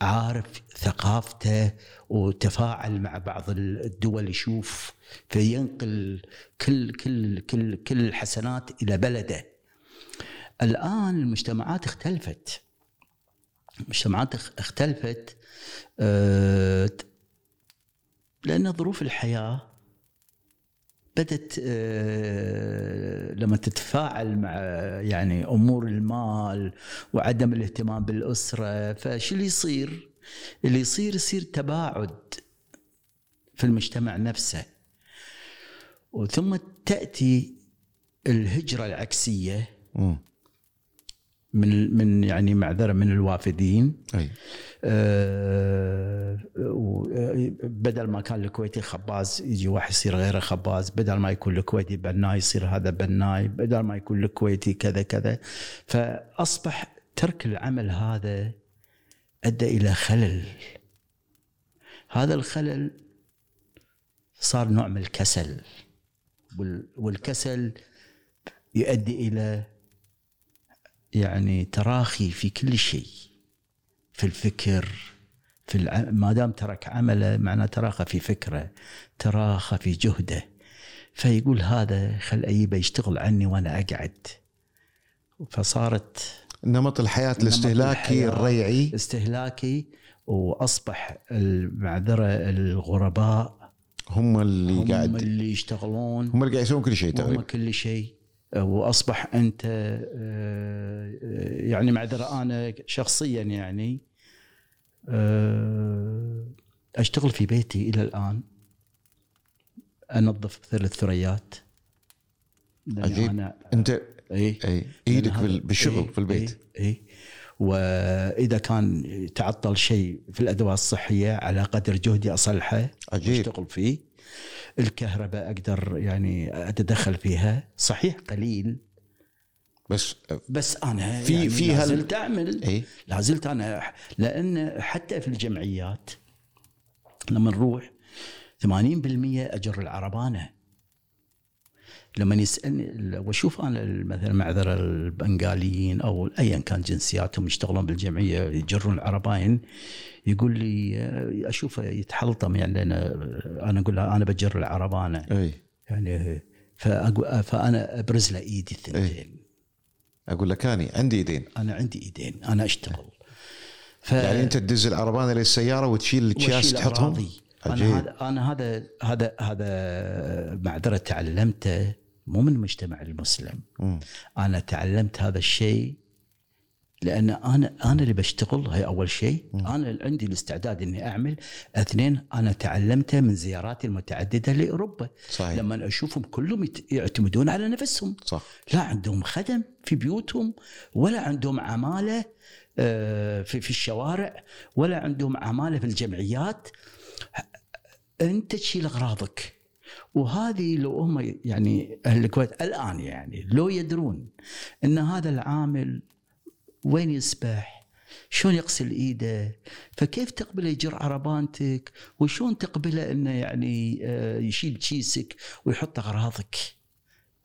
عارف ثقافته وتفاعل مع بعض الدول يشوف فينقل كل كل كل كل الحسنات إلى بلده. الآن المجتمعات اختلفت. المجتمعات اخ- اختلفت لأن ظروف الحياة بدت آه، لما تتفاعل مع يعني أمور المال وعدم الاهتمام بالأسرة فشو اللي يصير؟ اللي يصير يصير تباعد في المجتمع نفسه وثم تأتي الهجرة العكسية مم. من من يعني معذرة من الوافدين. أي. آه، آه، بدل ما كان الكويتي خباز يجي واحد يصير غيره خباز بدل ما يكون الكويتي بناي يصير هذا بناي بدل ما يكون الكويتي كذا كذا. فأصبح ترك العمل هذا أدى إلى خلل. هذا الخلل صار نوع من الكسل وال- والكسل يؤدي إلى يعني تراخي في كل شيء في الفكر في الع... ما دام ترك عمله معناه تراخى في فكره تراخى في جهده. فيقول هذا خل اجيبه يشتغل عني وأنا أقعد. فصارت نمط الحياة الاستهلاكي الحياة. الريعي. استهلاكي وأصبح المعذرة الغرباء. هم اللي هم قاعد اللي يشتغلون. هم اللي قاعد يسوون كل شيء تقريبا. كل شيء. وأصبح أنت آه، يعني معذرة أنا شخصيا يعني آه، أشتغل في بيتي إلى الآن أنظف ثلاث ثريات. عجيب. أنا أنت اي اي إيدك بالشغل إيه، في البيت. اي اي وإذا كان تعطل شيء في الأدوات الصحية على قدر جهدي أصلحه عجيب. اشتغل فيه. الكهرباء أقدر يعني أتدخل فيها صحيح. قليل. بس بس أنا في- يعني في لا هال- زلت أعمل. اي لا زلت أنا لأن حتى في الجمعيات لما نروح 80% أجر العربانة. لما يسألني وأشوف أنا مثلا معذرة البنغاليين أو ايا كان جنسياتهم يشتغلون بالجمعية يجرون العرباين يقول لي اشوفه يتحلطم يعني أنا أنا أقول له أنا بجر العربانه إي. يعني فأنا أبرز له إيدي الثنتين. أقول لك اني عندي إيدين. أنا عندي إيدين أنا أشتغل. ف... يعني أنت تدز العربانه للسياره وتشيل وأشيل تحطهم. أنا هذا أنا هذا هذا هذا معذرة تعلمته. مو من المجتمع المسلم. مم. أنا تعلمت هذا الشيء لأن أنا أنا اللي بشتغل هاي أول شيء. أنا اللي عندي الاستعداد إني أعمل. اثنين أنا تعلمته من زياراتي المتعددة لأوروبا. صحيح. لما أشوفهم كلهم يعتمدون على نفسهم. صح. لا عندهم خدم في بيوتهم ولا عندهم عمالة آه، في في الشوارع ولا عندهم عمالة في الجمعيات. أنت تشيل أغراضك. وهذه لو هم يعني أهل الكويت الآن يعني لو يدرون إن هذا العامل وين يسبح شلون يغسل إيده فكيف تقبله يجر عربانتك وشلون تقبله إنه يعني آه، يشيل كيسك ويحط أغراضك؟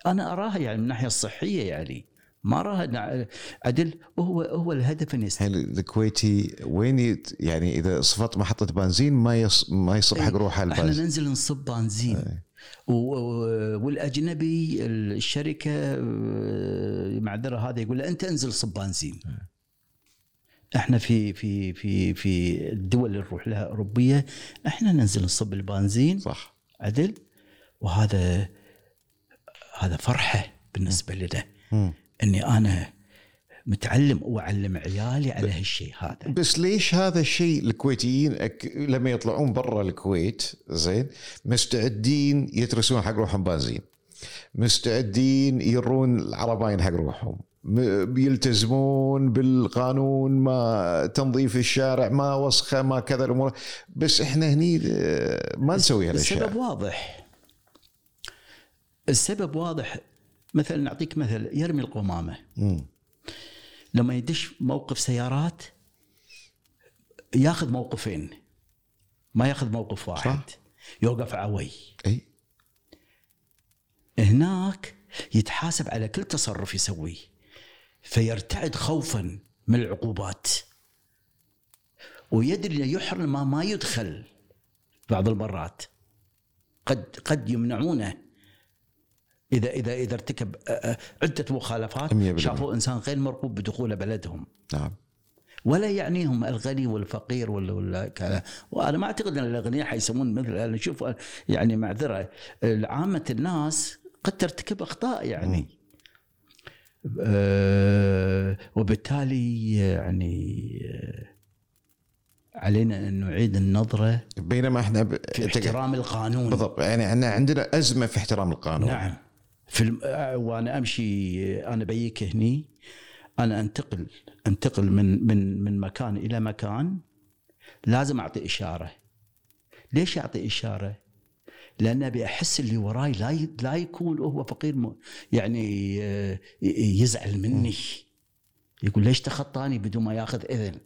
أنا أراها يعني من الناحيه الصحيه يعني ما أراها نع- عدل هو هو الهدف يست- الحين الكويتي وين يعني إذا صفت محطة بنزين ما يص ما يصب حق روحه إحنا البنزين ننزل نصب بنزين. و- والأجنبي الشركة آه، معذره هذا يقول له أنت انزل صب بنزين إحنا في في في في الدول اللي نروح لها أوروبية إحنا ننزل نصب البنزين صح. عدل. وهذا هذا فرحة بالنسبة لنا. إني أنا متعلم وأعلم عيالي على هالشيء هذا. بس ليش هذا الشيء الكويتيين أك... لما يطلعون برا الكويت زين مستعدين يترسون حق روحهم بنزين مستعدين يرون العرباين حق روحهم. بيلتزمون بالقانون ما تنظيف الشارع ما وسخة ما كذا الأمور. بس إحنا هني آه، ما نسوي السبب هالاشياء واضح. السبب واضح. مثلا نعطيك مثل يرمي القمامة. مم. لما يدش موقف سيارات ياخذ موقفين ما ياخذ موقف واحد صح. يوقف عوي. أي. هناك يتحاسب على كل تصرف يسويه فيرتعد خوفا من العقوبات. ويدري إنه يحرم ما, ما يدخل بعض المرات. قد قد يمنعونه اذا اذا إذا ارتكب عدة مخالفات. شافوا إنسان غير مرغوب بدخول بلدهم. نعم. ولا يعنيهم الغني والفقير ولا ولا كذا. وأنا ما أعتقد أن الأغنياء حيسوون مثل أنا أشوف يعني معذرة عامة الناس قد ترتكب أخطاء يعني. أه وبالتالي يعني آه، علينا أن نعيد النظرة بينما إحنا ب... في احترام القانون. بالضبط. يعني إحنا عندنا أزمة في احترام القانون. نعم. في الم... آه، وأنا أمشي أنا بيك هني أنا أنتقل أنتقل من من من مكان إلى مكان لازم أعطي إشارة. ليش أعطي إشارة؟ لأن أبي أحس اللي وراي لا ي... لا يكون هو فقير م... يعني آه، يزعل مني. يقول ليش تخطاني بدون ما ياخذ إذن؟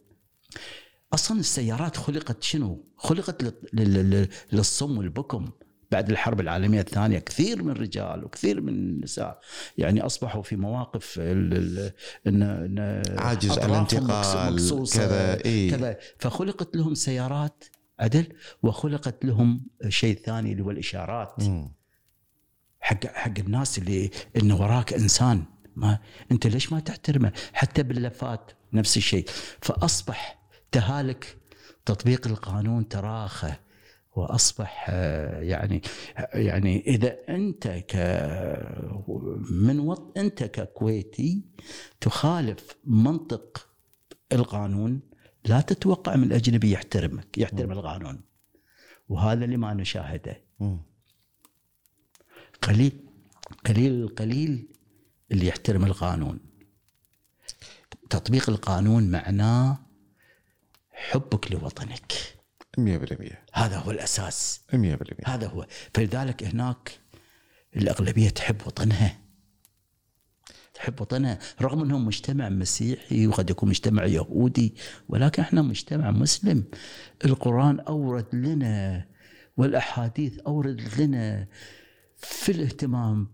أصلا السيارات خلقت شنو؟ خلقت لل- لل- لل- للصم والبكم. بعد الحرب العالمية الثانية كثير من الرجال وكثير من النساء يعني أصبحوا في مواقف ال- ال- ان إن عاجز عن الانتقال، كذا، إيه. كذا. فخلقت لهم سيارات عدل وخلقت لهم شيء ثاني اللي هو الإشارات. مم. حق حق الناس اللي انه وراك إنسان. ما أنت ليش ما تحترمه؟ حتى باللفات نفس الشيء. فأصبح تهالك تطبيق القانون تراخى وأصبح يعني يعني إذا أنت ك من وط أنت ككويتي تخالف منطق القانون لا تتوقع من الأجنبي يحترمك يحترم القانون. وهذا اللي ما نشاهده. قليل قليل القليل اللي يحترم القانون. تطبيق القانون معناه حبك لوطنك. 100% هذا هو الأساس. 100% هذا هو. فلذلك هناك الأغلبية تحب وطنها. تحب وطنها. رغم انهم مجتمع مسيحي وقد يكون مجتمع يهودي ولكن إحنا مجتمع مسلم. القرآن أورد لنا والأحاديث اوردت لنا في الاهتمام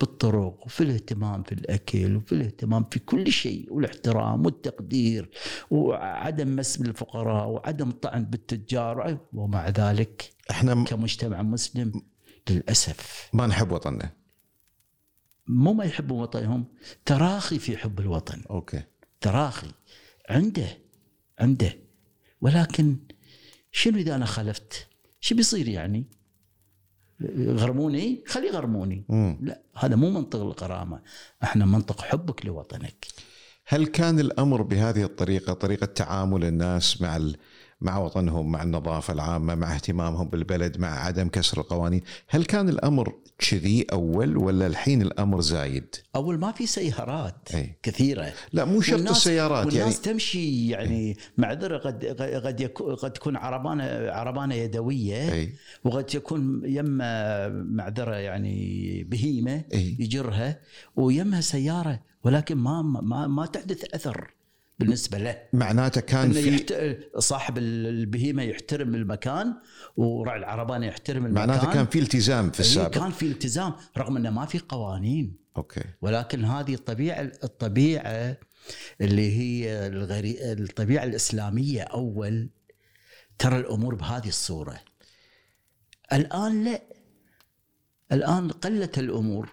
بالطرق وفي الاهتمام في الأكل وفي الاهتمام في كل شيء والاحترام والتقدير وعدم مس بالفقراء وعدم طعن بالتجار ومع ذلك إحنا كمجتمع مسلم للأسف. ما نحب وطننا. مو ما يحبوا وطنهم تراخي في حب الوطن. أوكي. تراخي. عنده عنده. ولكن شنو إذا أنا خالفت؟ شو بيصير يعني؟ يغرموني؟ خلي يغرموني مم. لا هذا مو منطق الغرامه إحنا منطق حبك لوطنك هل كان الأمر بهذه الطريقة طريقة تعامل الناس مع ال... مع وطنهم مع النظافة العامة مع اهتمامهم بالبلد مع عدم كسر القوانين. هل كان الأمر كذي أول ولا الحين الأمر زايد؟ أول ما في سيارات أي. كثيرة. لا مو شرط السيارات والناس يعني تمشي يعني معذره قد قد يكون قد تكون عربانه عربانة يدوية إي. وقد يكون يمها معذره يعني بهيمة إي. يجرها ويمها سيارة ولكن ما ما ما تحدث أثر. بالنسبة له. معناته كان في يحت... صاحب البهيمة يحترم المكان وراعي العربانة يحترم المكان. معناته كان في التزام في إيه، السابق. كان في التزام رغم إنه ما في قوانين. أوكي. ولكن هذه الطبيعة الطبيعة اللي هي الغري... الطبيعة الإسلامية أول ترى الأمور بهذه الصورة. الآن لا. الآن قلت الأمور.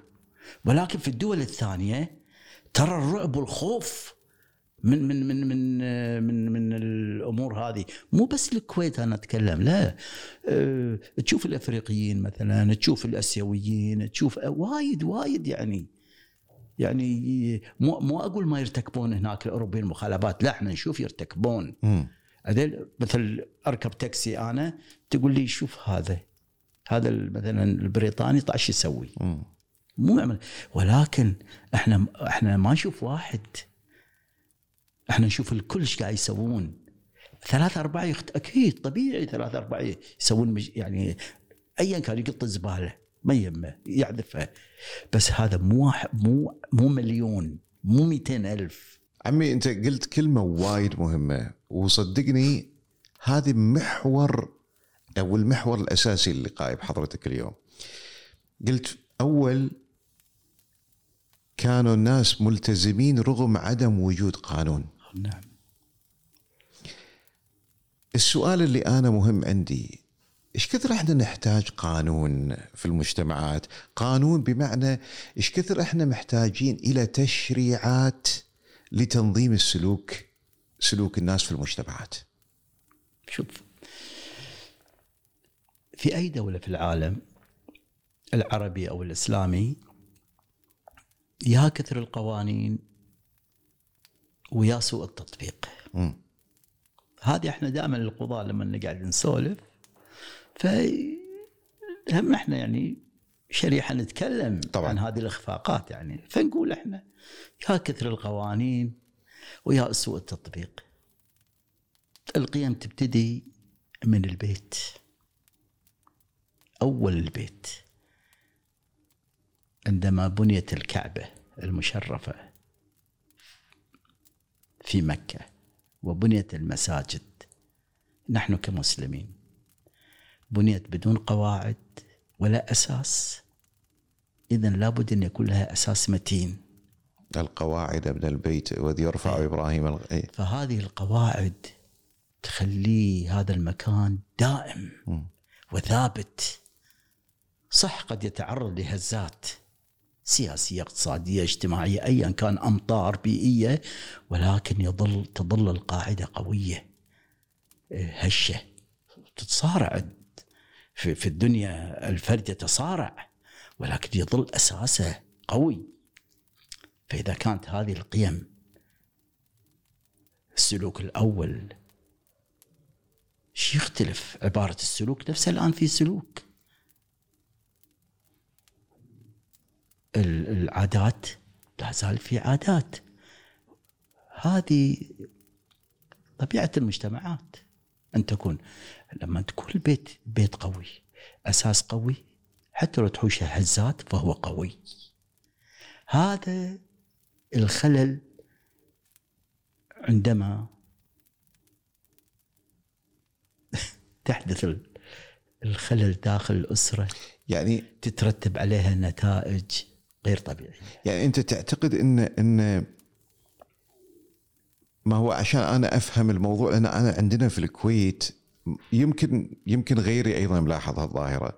ولكن في الدول الثانية ترى الرعب والخوف من من من من من من الأمور هذه. مو بس الكويت أنا أتكلم لا. أه، تشوف الأفريقيين مثلا تشوف الأسيويين تشوف وايد وايد يعني. يعني مو مو أقول ما يرتكبون هناك الأوروبيين مخالفات لا إحنا نشوف يرتكبون. هذيل مثل أركب تاكسي أنا تقول لي شوف هذا هذا مثلا البريطاني طاش يسوي. مو يعمل. ولكن إحنا إحنا ما نشوف واحد إحنا نشوف الكل إيش قاعد يسوون. ثلاثة أربعة يخت... أكيد طبيعي ثلاثة أربعة يسوون مج... يعني أيا كان يقط الزبالة ما يهمه يعذفها بس هذا مو واحد مو مو مليون مو 200 ألف. عمي أنت قلت كلمة وايد مهمة وصدقني هذه محور أو المحور الأساسي للقاء بحضرتك اليوم. قلت أول كانوا الناس ملتزمين رغم عدم وجود قانون. نعم. السؤال اللي أنا مهم عندي إيش كثر إحنا نحتاج قانون في المجتمعات؟ قانون بمعنى إيش كثر إحنا محتاجين إلى تشريعات لتنظيم السلوك سلوك الناس في المجتمعات؟ شوف في أي دولة في العالم العربي أو الإسلامي يا كثر القوانين ويا سوء التطبيق. هذه إحنا دائما القضاة لما نقعد نسولف ف هم إحنا يعني شريحه نتكلم طبعاً. عن هذه الإخفاقات يعني. فنقول إحنا يا كثر القوانين ويا سوء التطبيق. القيم تبتدي من البيت. أول البيت. عندما بنيت الكعبة المشرفة في مكة وبنيت المساجد. نحن كمسلمين. بنيت بدون قواعد ولا أساس. اذا لابد أن يكون لها أساس متين. القواعد من البيت وذ يرفع إبراهيم الغ... إيه. فهذه القواعد تخليه هذا المكان دائم مم. وثابت. صح قد يتعرض لهزات. سياسية اقتصادية اجتماعية ايا كان أمطار بيئية ولكن يظل تظل القاعدة قوية. إيه، هشة. تتصارع. في, في الدنيا الفرد يتصارع ولكن يظل أساسه قوي. فإذا كانت هذه القيم السلوك الأول شي يختلف عبارة السلوك؟ نفسها الآن في سلوك. العادات لا زال في عادات. هذه طبيعة المجتمعات. أن تكون لما تكون البيت بيت قوي أساس قوي حتى لو تحوشه هزات فهو قوي. هذا الخلل عندما تحدث ال- الخلل داخل الأسرة. يعني تترتب عليها نتائج. غير طبيعيه يعني أنت تعتقد ان إن ما هو عشان أنا أفهم الموضوع لأن أنا عندنا في الكويت يمكن يمكن غيري أيضا ملاحظ هالظاهرة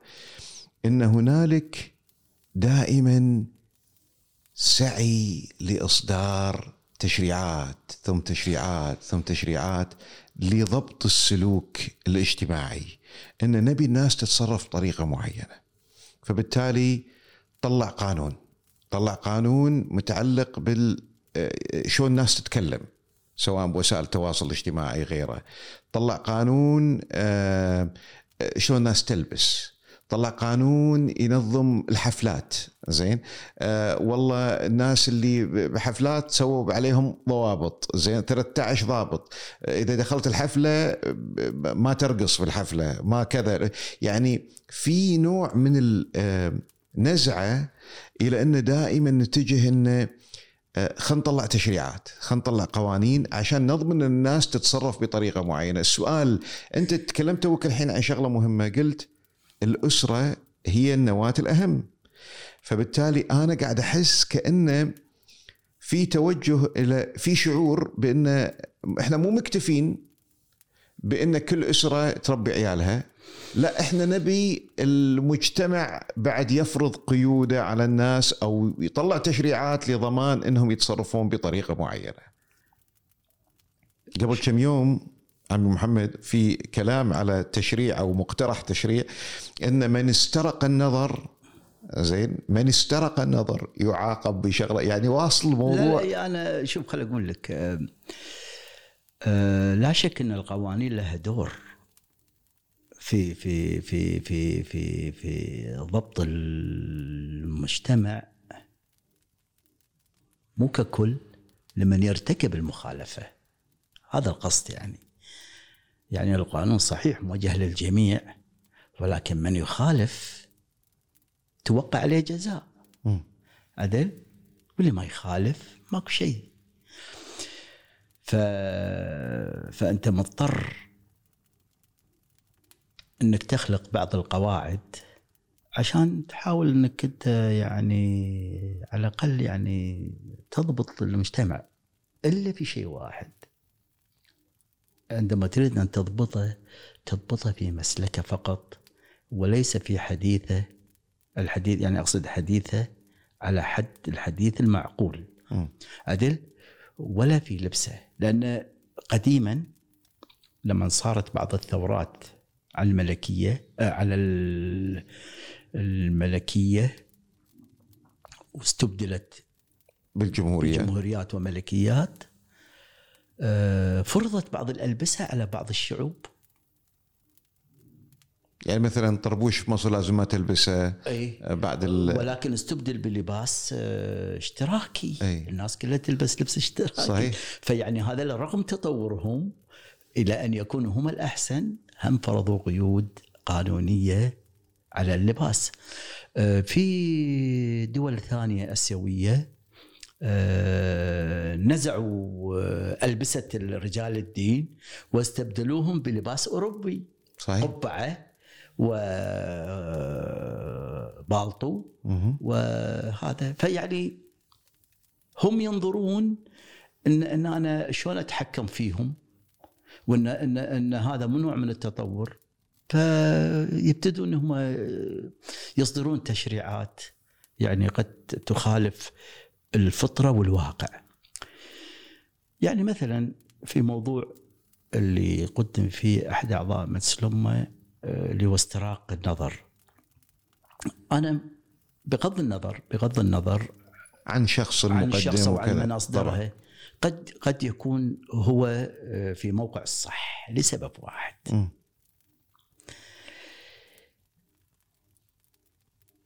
إن هنالك دائما سعي لإصدار تشريعات ثم تشريعات ثم تشريعات لضبط السلوك الاجتماعي إن نبي الناس تتصرف بطريقة معينة فبالتالي طلع قانون. طلع قانون متعلق بال آه، شلون الناس تتكلم سواء بوسائل التواصل الاجتماعي غيره. طلع قانون آه، شلون الناس تلبس. طلع قانون ينظم الحفلات زين؟ آه والله الناس اللي بحفلات سووا عليهم ضوابط زين؟ 13 ضابط. إذا دخلت الحفلة ما ترقص في الحفلة ما كذا. يعني في نوع من النزعه إلى أن دائما نتجه انه آه، خلينا نطلع تشريعات خلينا نطلع قوانين عشان نضمن أن الناس تتصرف بطريقة معينة. السؤال أنت تكلمت توك الحين عن شغلة مهمة قلت الأسرة هي النواة الأهم. فبالتالي أنا قاعد أحس كانه في توجه إلى في شعور بأن إحنا مو مكتفين بأن كل أسرة تربي عيالها. لا إحنا نبي المجتمع بعد يفرض قيوده على الناس أو يطلع تشريعات لضمان إنهم يتصرفون بطريقة معينة. قبل كم يوم عمي محمد في كلام على تشريع أو مقترح تشريع إن من استرق النظر زين من استرق النظر يعاقب بشغلة يعني واصل الموضوع لا أنا شوف خليني أقول لك آه لا شك إن القوانين لها دور في في في في في في ضبط المجتمع مو ككل لمن يرتكب المخالفة. هذا القصد يعني. يعني القانون صحيح موجه للجميع ولكن من يخالف توقع عليه جزاء. عدل واللي ما يخالف ماكو شيء. ف... فأنت مضطر إنك تخلق بعض القواعد عشان تحاول إنك أنت يعني على الأقل يعني تضبط المجتمع إلا في شيء واحد. عندما تريد أن تضبطه تضبطه في مسلكه فقط وليس في حديثه. الحديث يعني أقصد حديثه على حد الحديث المعقول. عدل ولا في لبسه. لأن قديما لما صارت بعض الثورات على الملكية آه، على الملكية واستبدلت بالجمهوريات جمهوريات وملكيات آه، فرضت بعض الألبسة على بعض الشعوب يعني مثلا طربوش في مصر لازم ما تلبسه أي. آه، بعد ال... ولكن استبدل بلباس اشتراكي أي. الناس كلها تلبس لبس اشتراكي صحيح. فيعني هذا رغم تطورهم إلى أن يكونوا هم الأحسن هم فرضوا قيود قانونية على اللباس. آه، في دول ثانية آسيوية آه، نزعوا ألبسة رجال الدين واستبدلوهم بلباس أوروبي. صحيح. قبعة وبالطو وهذا فيعني هم ينظرون إن إن أنا شلون أتحكم فيهم؟ وان ان إن هذا نوع من التطور فيبتدون هم يصدرون تشريعات يعني قد تخالف الفطرة والواقع. يعني مثلا في موضوع اللي قدم فيه أحد أعضاء مجلس الأمة آه، اللي هو استراق النظر. أنا بغض النظر بغض النظر عن شخص المقدم عن شخص وعن من اصدرها قد قد يكون هو آه، في موقع الصح لسبب واحد م.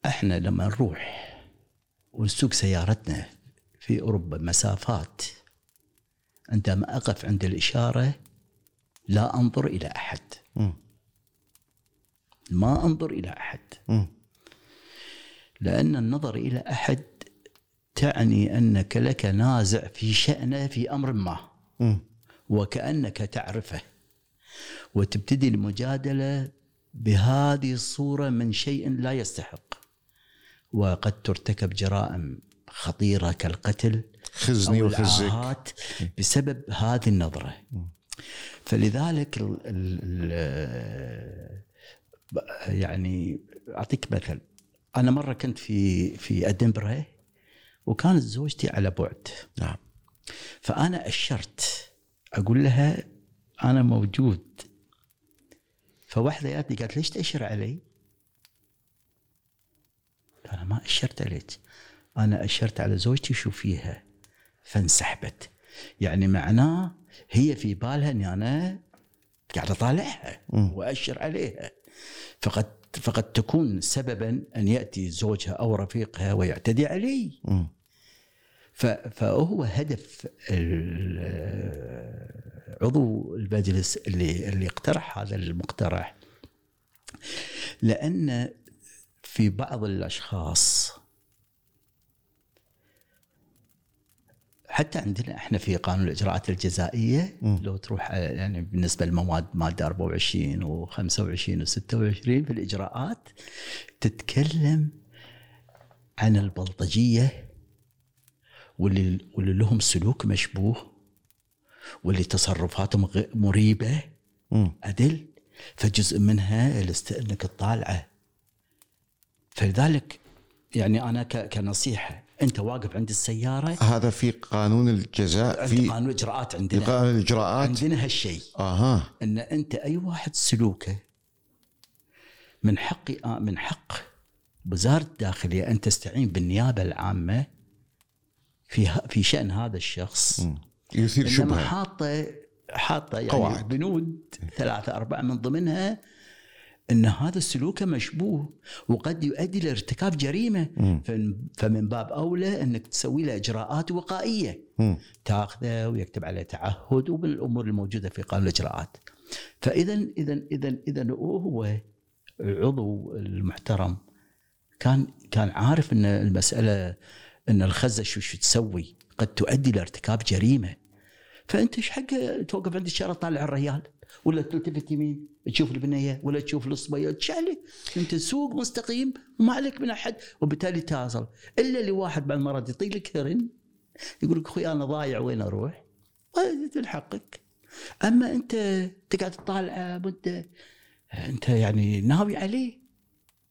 إحنا لما نروح ونسوق سيارتنا في أوروبا مسافات عندما أقف عند الإشارة لا أنظر إلى أحد م. ما أنظر إلى أحد م. لأن النظر إلى أحد تعني أنك لك نازع في شأنه في أمر ما. م. وكأنك تعرفه. وتبتدي المجادلة بهذه الصورة من شيء لا يستحق. وقد ترتكب جرائم خطيرة كالقتل خزني وخزك. بسبب هذه النظرة. فلذلك ال ال يعني أعطيك مثل. أنا مرة كنت في في ادنبرا وكانت زوجتي على بعد. نعم. فأنا أشرت أقول لها أنا موجود. فواحدة جاتني قالت ليش تأشر علي؟ أنا ما أشرت عليك. أنا أشرت على زوجتي شوفيها فانسحبت. يعني معناه هي في بالها إني أنا قاعد أطالعها وأشر عليها. فقد فقد تكون سببا أن يأتي زوجها أو رفيقها ويعتدي علي مم. ف- فهو هدف عضو المجلس اللي اللي اقترح هذا المقترح لأن في بعض الأشخاص حتى عندنا إحنا في قانون الإجراءات الجزائية لو تروح يعني بالنسبة للمواد مادة 24 و25 و26 في الإجراءات تتكلم عن البلطجية واللي واللي لهم سلوك مشبوه واللي تصرفاتهم مريبة مم. عدل فجزء منها الاست- أنك تطالعه فلذلك يعني أنا كنصيحة أنت واقف عند السيارة. هذا في قانون الجزاء في في قانون الإجراءات في عندنا. قانون الإجراءات. عندنا هالشيء. أها. أن أنت أي واحد سلوكه من حق من حق وزارة الداخلية أن تستعين بالنيابة العامة في في شأن هذا الشخص. يثير شبهة. حاطة حاطة يعني قواعد. بنود ثلاثة أربعة من ضمنها إن هذا السلوك مشبوه وقد يؤدي لارتكاب جريمة فمن- فمن باب أولى إنك تسوي له إجراءات وقائية مم. تاخذه ويكتب عليه تعهد ومن الأمور الموجودة في قانون الإجراءات. فاذا اذا اذا اذا هو العضو المحترم كان كان عارف إن المسألة إن الخزة شو شو تسوي قد تؤدي لارتكاب جريمة. فأنت إيش حق توقف عند الشارع طالع الريال ولا تلتفت يمين تشوف البنيه ولا تشوف الصبية إيش عليك؟ أنت سوق مستقيم وما عليك من أحد وبالتالي تصل إلا لواحد بعد المرات يطيق لك هرن يقول لك أخوي أنا ضايع وين أروح؟ طيب من حقك أما أنت تقعد تطالع مدة أنت يعني ناوي عليه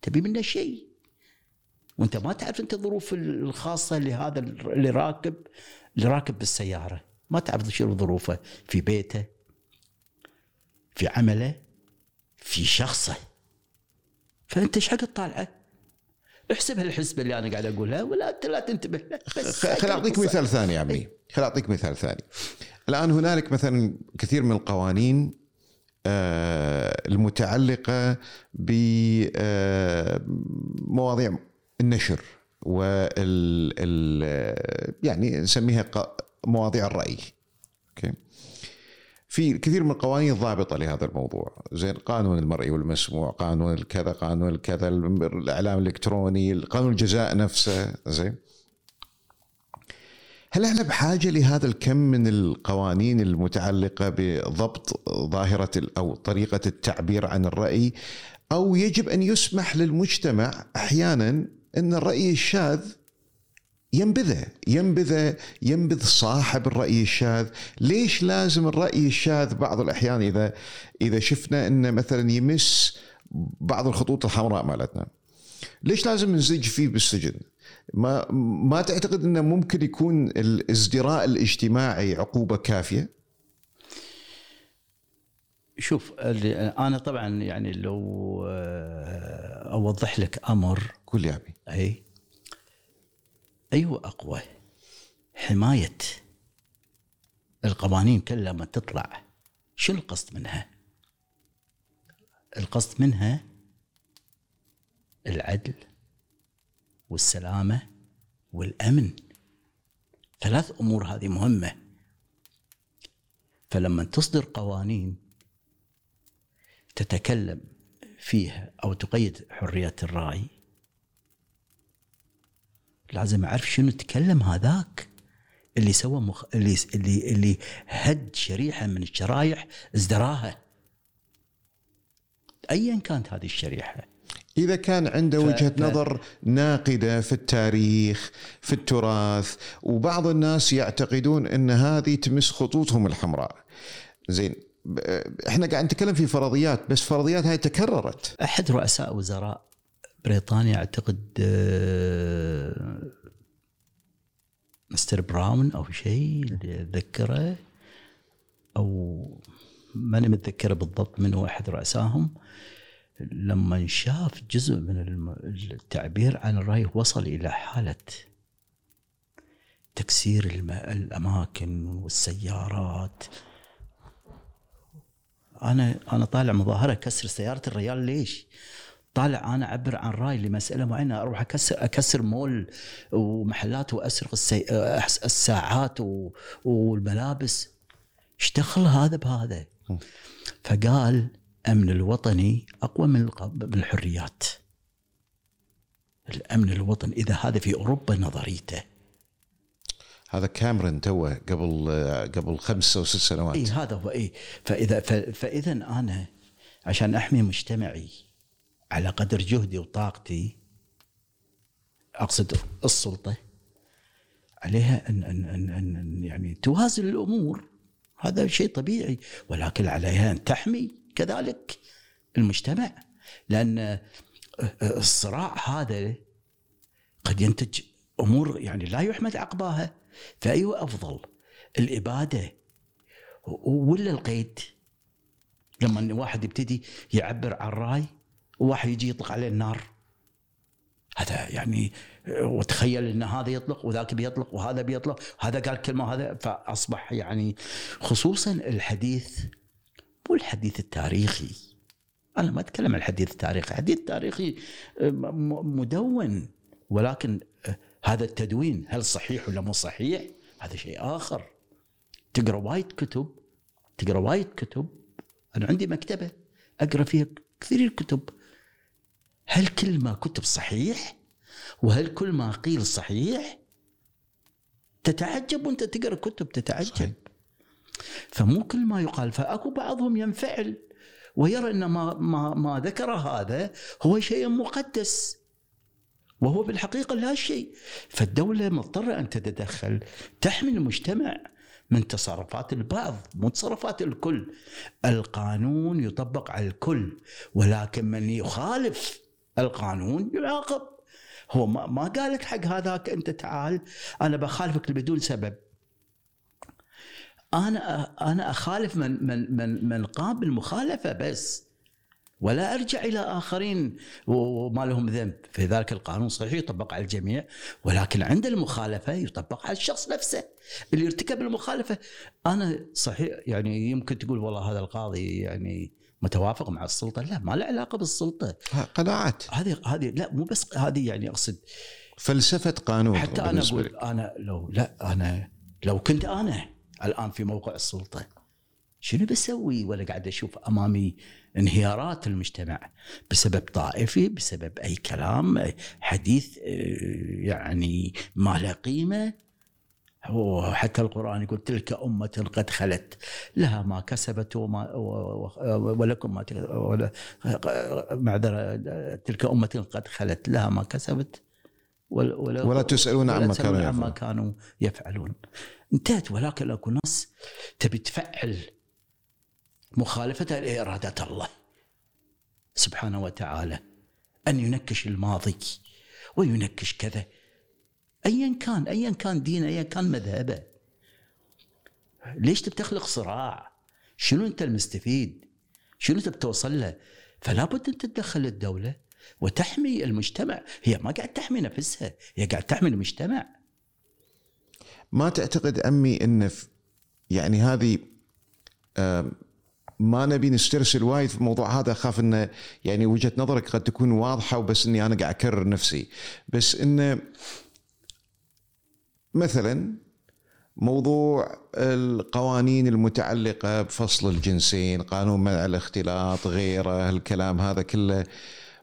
تبي منه شيء وأنت ما تعرف أنت الظروف الخاصة لهذا اللي راكب اللي راكب بالسيارة ما تعرف شنو ظروفه في بيته في عمله في شخصه. فأنت إيش حق تطالعه؟ احسب هالحسبة اللي أنا قاعد أقولها ولا انت لا تنتبه. خل أعطيك مثال ثاني يا عمي. خل أعطيك مثال ثاني. الآن هنالك مثلا كثير من القوانين آه، المتعلقة بمواضيع النشر وال ال- يعني نسميها مواضيع الرأي. في كثير من القوانين ضابطة لهذا الموضوع. زين قانون المرئي والمسموع قانون الكذا قانون الكذا الإعلام الإلكتروني قانون الجزاء نفسه. زين. هل إحنا بحاجة لهذا الكم من القوانين المتعلقة بضبط ظاهرة أو طريقة التعبير عن الرأي؟ أو يجب أن يسمح للمجتمع أحيانا أن الرأي الشاذ ينبذه ينبذه ينبذ صاحب الرأي الشاذ. ليش لازم الرأي الشاذ بعض الأحيان إذا إذا شفنا إنه مثلا يمس بعض الخطوط الحمراء مالتنا؟ ليش لازم نزج فيه بالسجن؟ ما ما تعتقد إنه ممكن يكون الازدراء الاجتماعي عقوبة كافية؟ شوف أنا طبعا يعني لو آه، أوضح لك أمر. قول يا أبي. أي أيوه أقوى. حماية القوانين كلها لما تطلع شنو القصد منها؟ القصد منها العدل والسلامة والأمن. ثلاث أمور هذه مهمة. فلما تصدر قوانين تتكلم فيها أو تقيد حرية الرأي لازم أعرف شنو تكلم هذاك. اللي سوى مخ... اللي اللي اللي هد شريحة من الشرايح ازدراها. ايا كانت هذه الشريحة. إذا كان عنده ف- وجهة ف- نظر ناقدة في التاريخ في التراث وبعض الناس يعتقدون إن هذه تمس خطوطهم الحمراء. زين إحنا قاعد نتكلم في فرضيات بس فرضيات هاي تكررت. أحد رؤساء وزراء بريطانيا أعتقد آه، مستر براون أو شيء اللي اتذكره أو ماني متذكرة بالضبط من هو أحد رؤسائهم لما شاف جزء من التعبير عن الرأي وصل إلى حالة تكسير الأماكن والسيارات أنا أنا طالع مظاهرة كسر سيارة الريال ليش؟ طالع أنا اعبر عن رأي لمسألة معينة أروح اكسر أكسر مول ومحلات وأسرق السي... الساعات و... والملابس. إيش دخل هذا بهذا؟ فقال امن الوطني أقوى من الحريات. الأمن الوطني إذا هذا في أوروبا نظريته. هذا كاميرون توه قبل قبل خمس أو ست سنوات. اي هذا هو اي فاذا فإذا أنا عشان أحمي مجتمعي على قدر جهدي وطاقتي أقصد السلطة عليها ان ان ان, أن, يعني توازن الأمور. هذا شيء طبيعي ولكن عليها أن تحمي كذلك المجتمع. لأن الصراع هذا قد ينتج أمور يعني لا يحمد عقباها. فايوه أفضل؟ الإبادة ولا القيد؟ لما واحد يبتدي يعبر عن رأي وواحد يجي يطلق عليه النار هذا يعني وتخيل إن هذا يطلق وذاك بيطلق وهذا بيطلق وهذا قال كلمة وهذا فأصبح يعني خصوصا الحديث مو الحديث التاريخي أنا ما أتكلم عن الحديث التاريخي، الحديث التاريخي مدون ولكن هذا التدوين هل صحيح ولا مو صحيح؟ هذا شيء آخر. تقرأ وايد كتب تقرأ وايد كتب أنا عندي مكتبة أقرأ فيها كثير الكتب هل كل ما كتب صحيح؟ وهل كل ما قيل صحيح؟ تتعجب وانت تقرأ كتب تتعجب صحيح. فمو كل ما يقال فأكو بعضهم ينفعل ويرى إن ما ما ما ذكر هذا هو شيء مقدس وهو بالحقيقة لا شيء فالدولة مضطرة أن تتدخل تحمي المجتمع من تصرفات البعض مو تصرفات الكل القانون يطبق على الكل ولكن من يخالف القانون يعاقب هو ما, ما قالك حق هذاك أنت تعال أنا بخالفك بدون سبب. أنا أنا أخالف من من من من قام بالمخالفة بس ولا أرجع إلى آخرين وما لهم ذنب. في ذلك القانون صحيح يطبق على الجميع ولكن عند المخالفة يطبق على الشخص نفسه اللي ارتكب المخالفة. أنا صحيح يعني يمكن تقول والله هذا القاضي يعني متوافق مع السلطة؟ لا ما له علاقة بالسلطة. قناعات. هذه هذه لا مو بس هذه يعني أقصد فلسفة قانون حتى أنا أقول لك. أنا لو لا أنا لو كنت أنا الآن في موقع السلطة شنو بسوي ولا قاعد أشوف أمامي انهيارات المجتمع؟ بسبب طائفي بسبب أي كلام حديث آه، يعني ما له قيمة وحتى القرآن يقول تلك أمة قد خلت لها ما كسبت وما ولكم ما معذره تلك أمة قد خلت لها ما كسبت ولا, ولا, ولا تسألون عما كانوا عما. كانوا يفعلون انتهت ولكن اكو ناس تبي تفعل مخالفة لإرادة الله سبحانه وتعالى أن ينكش الماضي وينكش كذا أيا كان أيا كان دينه أيا كان مذهبه. ليش تبي تخلق صراع؟ شنو أنت المستفيد؟ شنو تبي توصل له؟ فلا بد أن تتدخل الدولة وتحمي المجتمع. هي ما قاعد تحمي نفسها هي قاعد تحمي المجتمع. ما تعتقد عمي إن يعني هذه ما نبي نسترسل وايد في الموضوع هذا أخاف انه يعني وجهة نظرك قد تكون واضحة وبس إني أنا قاعد أكرر نفسي. بس انه مثلا موضوع القوانين المتعلقة بفصل الجنسين، قانون منع الاختلاط، غيره، الكلام هذا كله.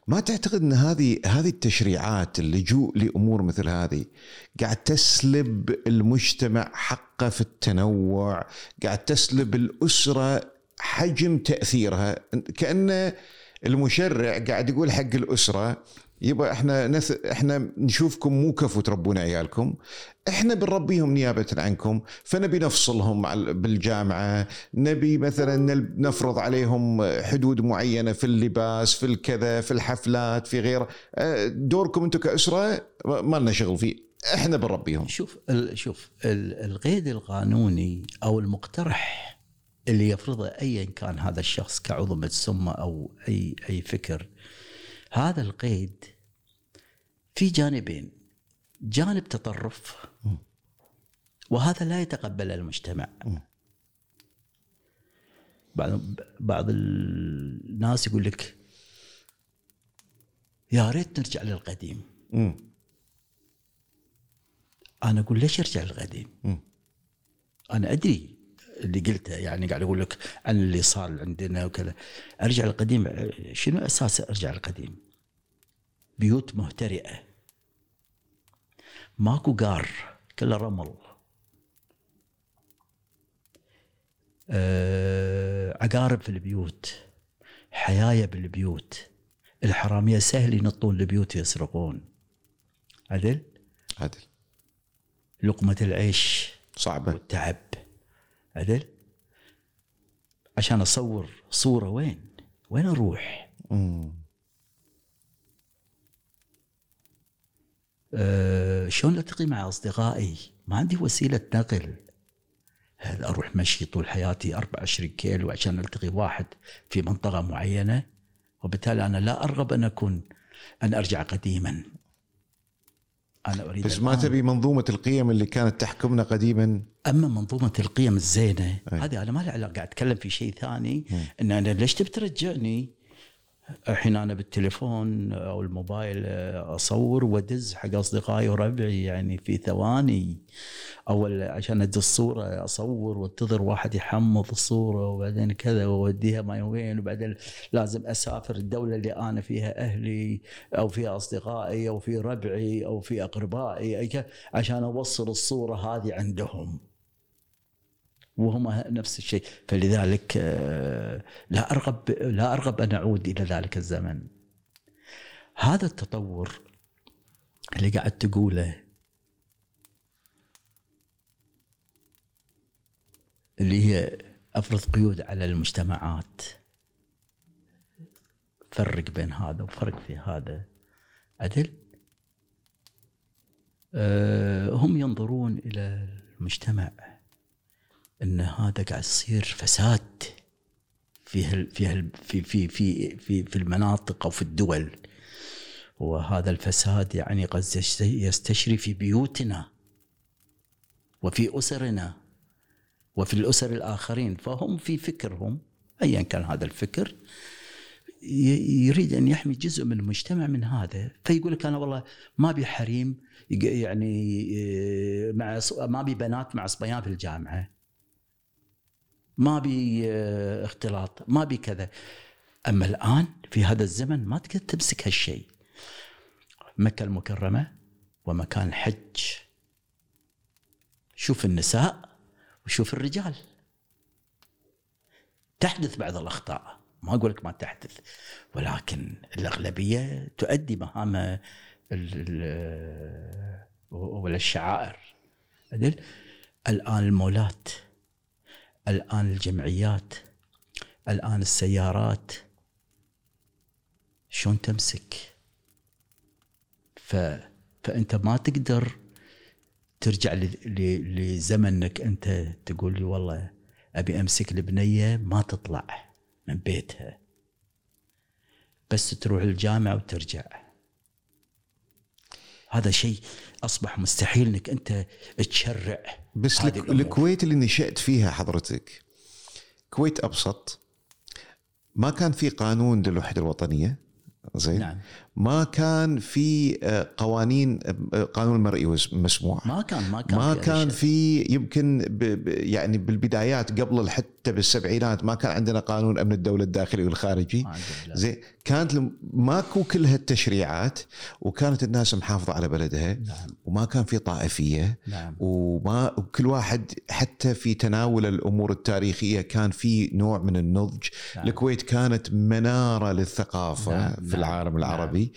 ما تعتقد إن هذه هذه التشريعات اللجوء لأمور مثل هذه قاعد تسلب المجتمع حقه في التنوع، قاعد تسلب الأسرة حجم تأثيرها، كانه المشرع قاعد يقول حق الأسرة يبا إحنا نث... إحنا نشوفكم مو كفو تربون عيالكم. إحنا بنربيهم نيابة عنكم. فنبي نفصلهم بالجامعة. نبي مثلا نفرض عليهم حدود معينة في اللباس في الكذا في الحفلات في غيره. دوركم أنتم كأسرة ما لنا شغل فيه. إحنا بنربيهم. شوف ال- شوف ال- القيد القانوني أو المقترح اللي يفرضه ايا كان هذا الشخص كعضو مجسمة أو اي أي فكر هذا القيد في جانبين. جانب تطرف. وهذا لا يتقبله المجتمع. بعض بعض الناس يقول لك يا ريت نرجع للقديم. أنا أقول ليش ارجع للقديم؟ أنا أدري. اللي قلته يعني قاعد أقول لك عن اللي صار عندنا وكذا. أرجع للقديم شنو أساس أرجع للقديم؟ بيوت مهترئة. ماكو قار كله رمل. أه عقارب في البيوت حيايه بالبيوت. الحرامية سهل ينطون البيوت يسرقون. عدل؟ عدل. لقمة العيش صعبة. والتعب. عدل؟ عشان أصور صورة وين؟ وين أروح. أه شلون ألتقي مع أصدقائي؟ ما عندي وسيلة نقل. هل أروح مشي طول حياتي 24 كيلو عشان ألتقي واحد في منطقة معينة؟ وبالتالي أنا لا أرغب أن أكون أن أرجع قديما. أنا أريد بس ما. تبي منظومة القيم اللي كانت تحكمنا قديما أما منظومة القيم الزينة أي. هذه أنا ما لي علاقة قاعد أتكلم في شيء ثاني إن أنا ليش تبي ترجعني الحين أنا بالتليفون أو الموبايل أصور وأدز حق أصدقائي وربعي يعني في ثواني. أول عشان أدز صوره أصور وأنتظر واحد يحمض الصورة وبعدين كذا وأوديها ما وين. وبعدين لازم أسافر الدولة اللي أنا فيها أهلي أو فيها أصدقائي أو في ربعي أو في أقربائي. عشان أوصل الصورة هذه عندهم. وهم نفس الشيء. فلذلك آه، لا أرغب لا أرغب أن أعود إلى ذلك الزمن. هذا التطور اللي قاعد تقوله اللي هي أفرض قيود على المجتمعات. فرق بين هذا وفرق في هذا. عدل؟ أه هم ينظرون إلى المجتمع. إن هذا قاعد يصير فساد في في في في في في في المناطق أو في الدول. وهذا الفساد يعني قد يست- يستشري في بيوتنا وفي أسرنا وفي الأسر الآخرين. فهم في فكرهم ايا كان هذا الفكر يريد أن يحمي جزء من المجتمع من هذا. فيقول لك أنا والله ما أبي حريم يعني إيه، مع ما أبي بنات مع صبيان في الجامعة. ما بي آه، اختلاط ما بي كذا. أما الآن في هذا الزمن ما تقدر تمسك هالشيء. مكة المكرمة ومكان الحج شوف النساء وشوف الرجال. تحدث بعض الأخطاء. ما أقول لك ما تحدث ولكن الأغلبية تؤدي مهام ال- ال- ولا الشعائر؟ الآن المولات الآن الجمعيات الآن السيارات. شلون تمسك؟ ف فأنت ما تقدر ترجع ل- ل- لزمنك أنت تقول لي والله أبي أمسك البنية ما تطلع من بيتها. بس تروح الجامعة وترجع. هذا شيء أصبح مستحيل إنك أنت تشرع. بس. الكويت اللي نشأت فيها حضرتك كويت أبسط. ما كان في قانون للوحدة الوطنية زين؟ نعم. ما كان في آه، قوانين آه، قانون المرئي مسموع ما كان ما كان ما في كان. في يمكن يعني بالبدايات قبل حتى بالسبعينات ما كان عندنا قانون أمن الدولة الداخلي والخارجي. زين كانت ماكو كل هالتشريعات وكانت الناس محافظة على بلدها نعم وما كان في طائفية نعم وما وكل واحد حتى في تناول الأمور التاريخية كان في نوع من النضج نعم. الكويت كانت منارة للثقافة نعم، في نعم، العالم نعم.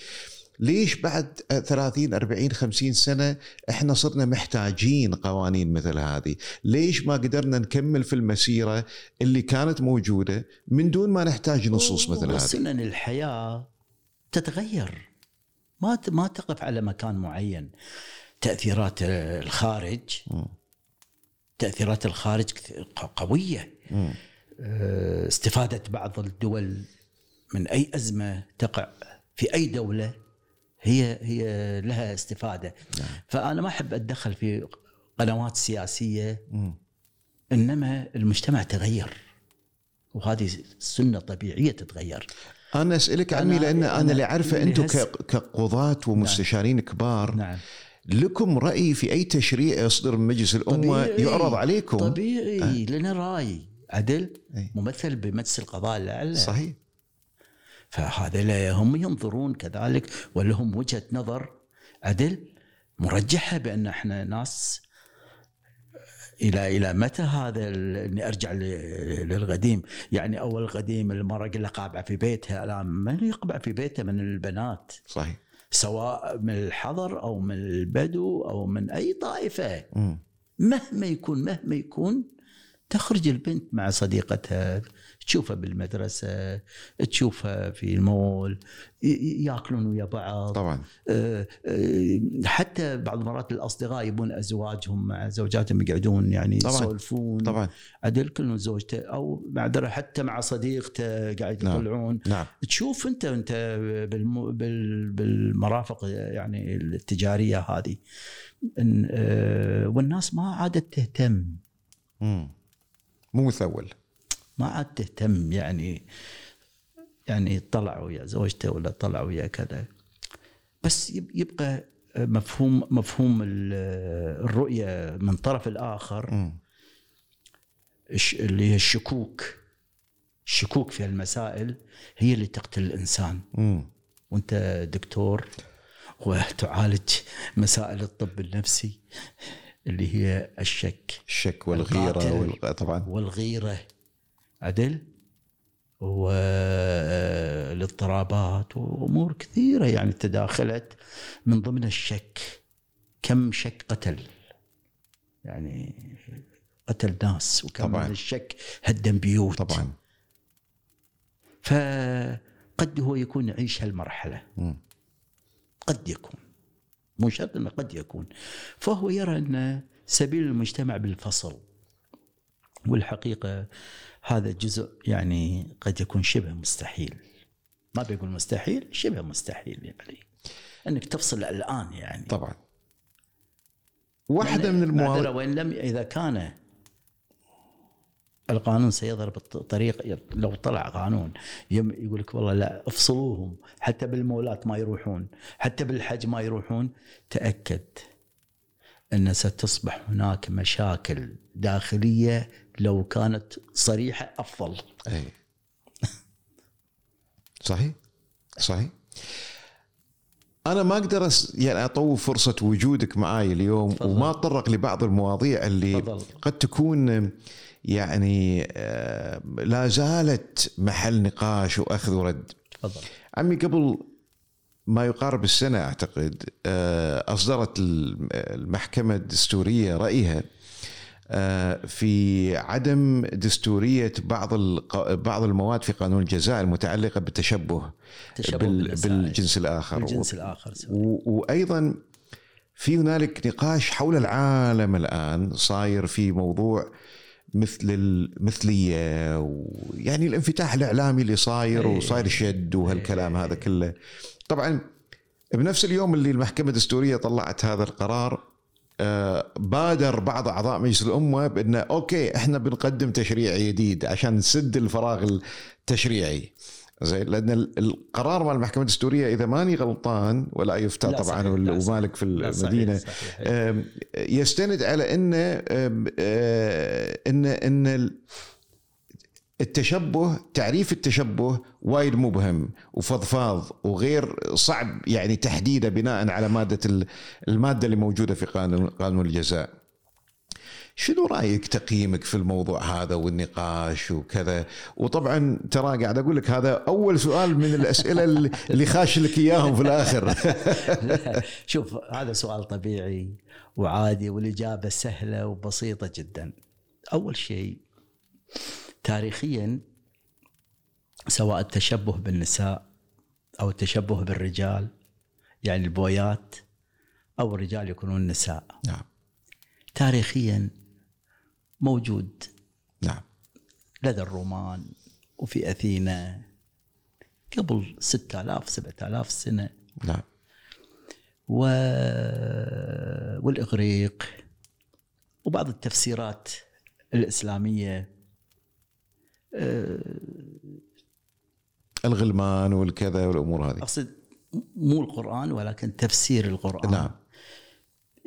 ليش بعد 30 40 50 سنة إحنا صرنا محتاجين قوانين مثل هذه؟ ليش ما قدرنا نكمل في المسيرة اللي كانت موجودة من دون ما نحتاج نصوص مثل هذه؟ وسنن الحياة تتغير ما ما تقف على مكان معين تأثيرات الخارج. تأثيرات الخارج قوية. آه، استفاده بعض الدول من أي أزمة تقع في أي دولة هي هي لها استفادة. فأنا ما أحب أتدخل في قنوات سياسية. إنما المجتمع تغير وهذه سنة طبيعية تتغير. أنا أسألك عمي لأن أنا أنا اللي أعرفه أنتم كقضاة ومستشارين كبار. نعم. لكم رأي في أي تشريع يصدر من مجلس الأمة طبيعي. يعرض عليكم؟ طبيعي لنا رأي. عدل أي. ممثل بمجلس القضاء الأعلى. صحيح. فهذا لا هم ينظرون كذلك ولهم وجهة نظر. عدل مرجحة بأن إحنا ناس إلى إلى متى هذا إني أرجع للقديم؟ يعني أول قديم المراه قال قابعه في بيتها الآن من يقبع في بيته؟ من البنات. صحيح. سواء من الحضر أو من البدو أو من أي طائفة. مم. مهما يكون مهما يكون تخرج البنت مع صديقتها. تشوفها بالمدرسة تشوفها في المول ياكلون ويا بعض طبعا آه، آه، حتى بعض المرات الأصدقاء يبون أزواجهم مع زوجاتهم يقعدون يعني. يسولفون طبعا عدل كل زوجته أو معذرة حتى مع صديقته قاعد نعم. يطلعون نعم تشوف أنت أنت بالم... بال... بالمرافق يعني التجارية هذه إن... آه، والناس ما عادت تهتم مم. مو مثول ما عاد تهتم يعني يعني طلع ويا زوجته ولا طلع ويا كذا. بس يب- يبقى مفهوم مفهوم ال- الرؤية من طرف الآخر اللي هي الشكوك. الشكوك في المسائل هي اللي تقتل الإنسان. وأنت دكتور وتعالج مسائل الطب النفسي اللي هي الشك. الشك والغيرة. طبعا. والغيرة. عدل والاضطرابات وأمور كثيرة يعني تداخلت من ضمن الشك. كم شك قتل؟ يعني قتل ناس وكم طبعاً. من الشك هدم بيوت. طبعا. فقد هو يكون يعيش هالمرحلة. قد يكون. مو شرط إنه قد يكون. فهو يرى أن سبيل المجتمع بالفصل والحقيقة هذا جزء يعني قد يكون شبه مستحيل. ما بيقول مستحيل شبه مستحيل يعني إنك تفصل الآن يعني. طبعا. واحدة من المواضيع وإن لم إذا كان القانون سيضرب الطريق لو طلع قانون يقول لك والله لا افصلوهم. حتى بالمولات ما يروحون. حتى بالحج ما يروحون. تأكد إن ستصبح هناك مشاكل داخلية لو كانت صريحة أفضل. أي. صحيح؟ صحيح. أنا ما أقدر أس... يعني اطول فرصة وجودك معاي اليوم تفضل. وما أتطرق لبعض المواضيع اللي تفضل. قد تكون يعني آه، لا زالت محل نقاش وأخذ ورد. تفضل. عمي قبل ما يقارب السنة أعتقد آه، أصدرت المحكمة الدستورية رأيها. آه، في عدم دستورية بعض بعض المواد في قانون الجزاء المتعلقة بالتشبه تشبه بال-. بالجنس الآخر سوري. و- وأيضا في هنالك نقاش حول العالم الآن صاير في موضوع مثل المثليه ويعني الانفتاح الإعلامي اللي صاير إيه. وصاير شد وهالكلام هذا كله طبعا بنفس اليوم اللي المحكمة الدستورية طلعت هذا القرار آه، بادر بعض أعضاء مجلس الأمة بأنه أوكي إحنا بنقدم تشريع جديد عشان نسد الفراغ التشريعي زين لأن ال- القرار مال المحكمة الدستورية إذا ماني غلطان ولا يفتى طبعا صحيح، صحيح. ومالك في صحيح، المدينة صحيح. آم، يستند على ان آه، ان إن ال- التشبه تعريف التشبه وايد مبهم وفضفاض وغير صعب يعني تحديده بناء على مادة ال- المادة اللي موجودة في قانون قانون الجزاء. شنو رأيك تقييمك في الموضوع هذا والنقاش وكذا وطبعا ترى قاعد أقول لك هذا أول سؤال من الأسئلة اللي- خاش لك إياهم في الآخر لا، شوف هذا سؤال طبيعي وعادي والإجابة سهلة وبسيطة جدا. أول شيء تاريخيا سواء التشبه بالنساء أو التشبه بالرجال يعني البويات أو الرجال يكونون نساء. نعم. تاريخيا موجود نعم. لدى الرومان وفي أثينا قبل 6000 7000 سنة. نعم. و... والإغريق وبعض التفسيرات الإسلامية. الغلمان والكذا والأمور هذه. أقصد مو القرآن ولكن تفسير القرآن. نعم.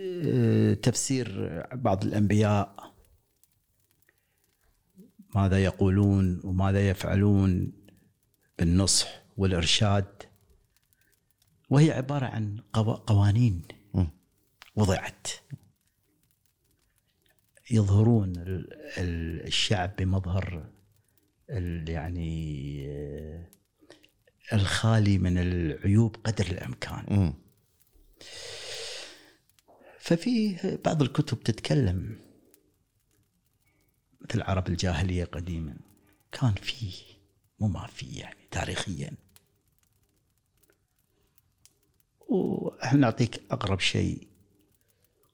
آه، تفسير بعض الأنبياء. ماذا يقولون وماذا يفعلون بالنصح والإرشاد. وهي عبارة عن قوا- قوانين. وضعت. يظهرون ال- ال- الشعب بمظهر يعني آه، الخالي من العيوب قدر الإمكان. مم. ففي بعض الكتب تتكلم مثل العرب الجاهلية قديما كان في مو ما في يعني تاريخيا. وأحنا نعطيك أقرب شيء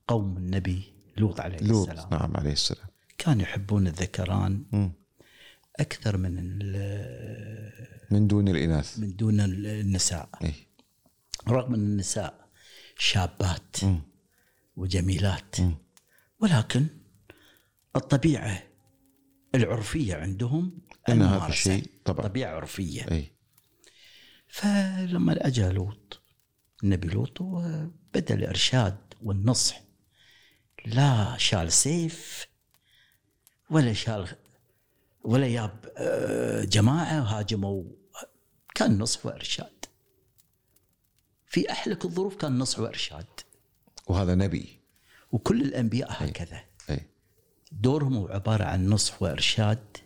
قوم النبي لوط عليه لوط السلام. نعم عليه السلام. كانوا يحبون الذكران. مم. أكثر من من دون الإناث من دون النساء اي رغم أن النساء شابات مم. وجميلات مم. ولكن الطبيعة العرفية عندهم ان هذا. الشيء طبعا طبيعة عرفية اي فلما اجى لوط النبي لوط بدا الإرشاد والنصح لا شال سيف ولا شال ولا ياب آه، جماعة هاجموا. كان نصح وإرشاد. في أحلك الظروف كان نصح وإرشاد. وهذا نبي. وكل الأنبياء هكذا. اي دورهم هو عبارة عن نصح وإرشاد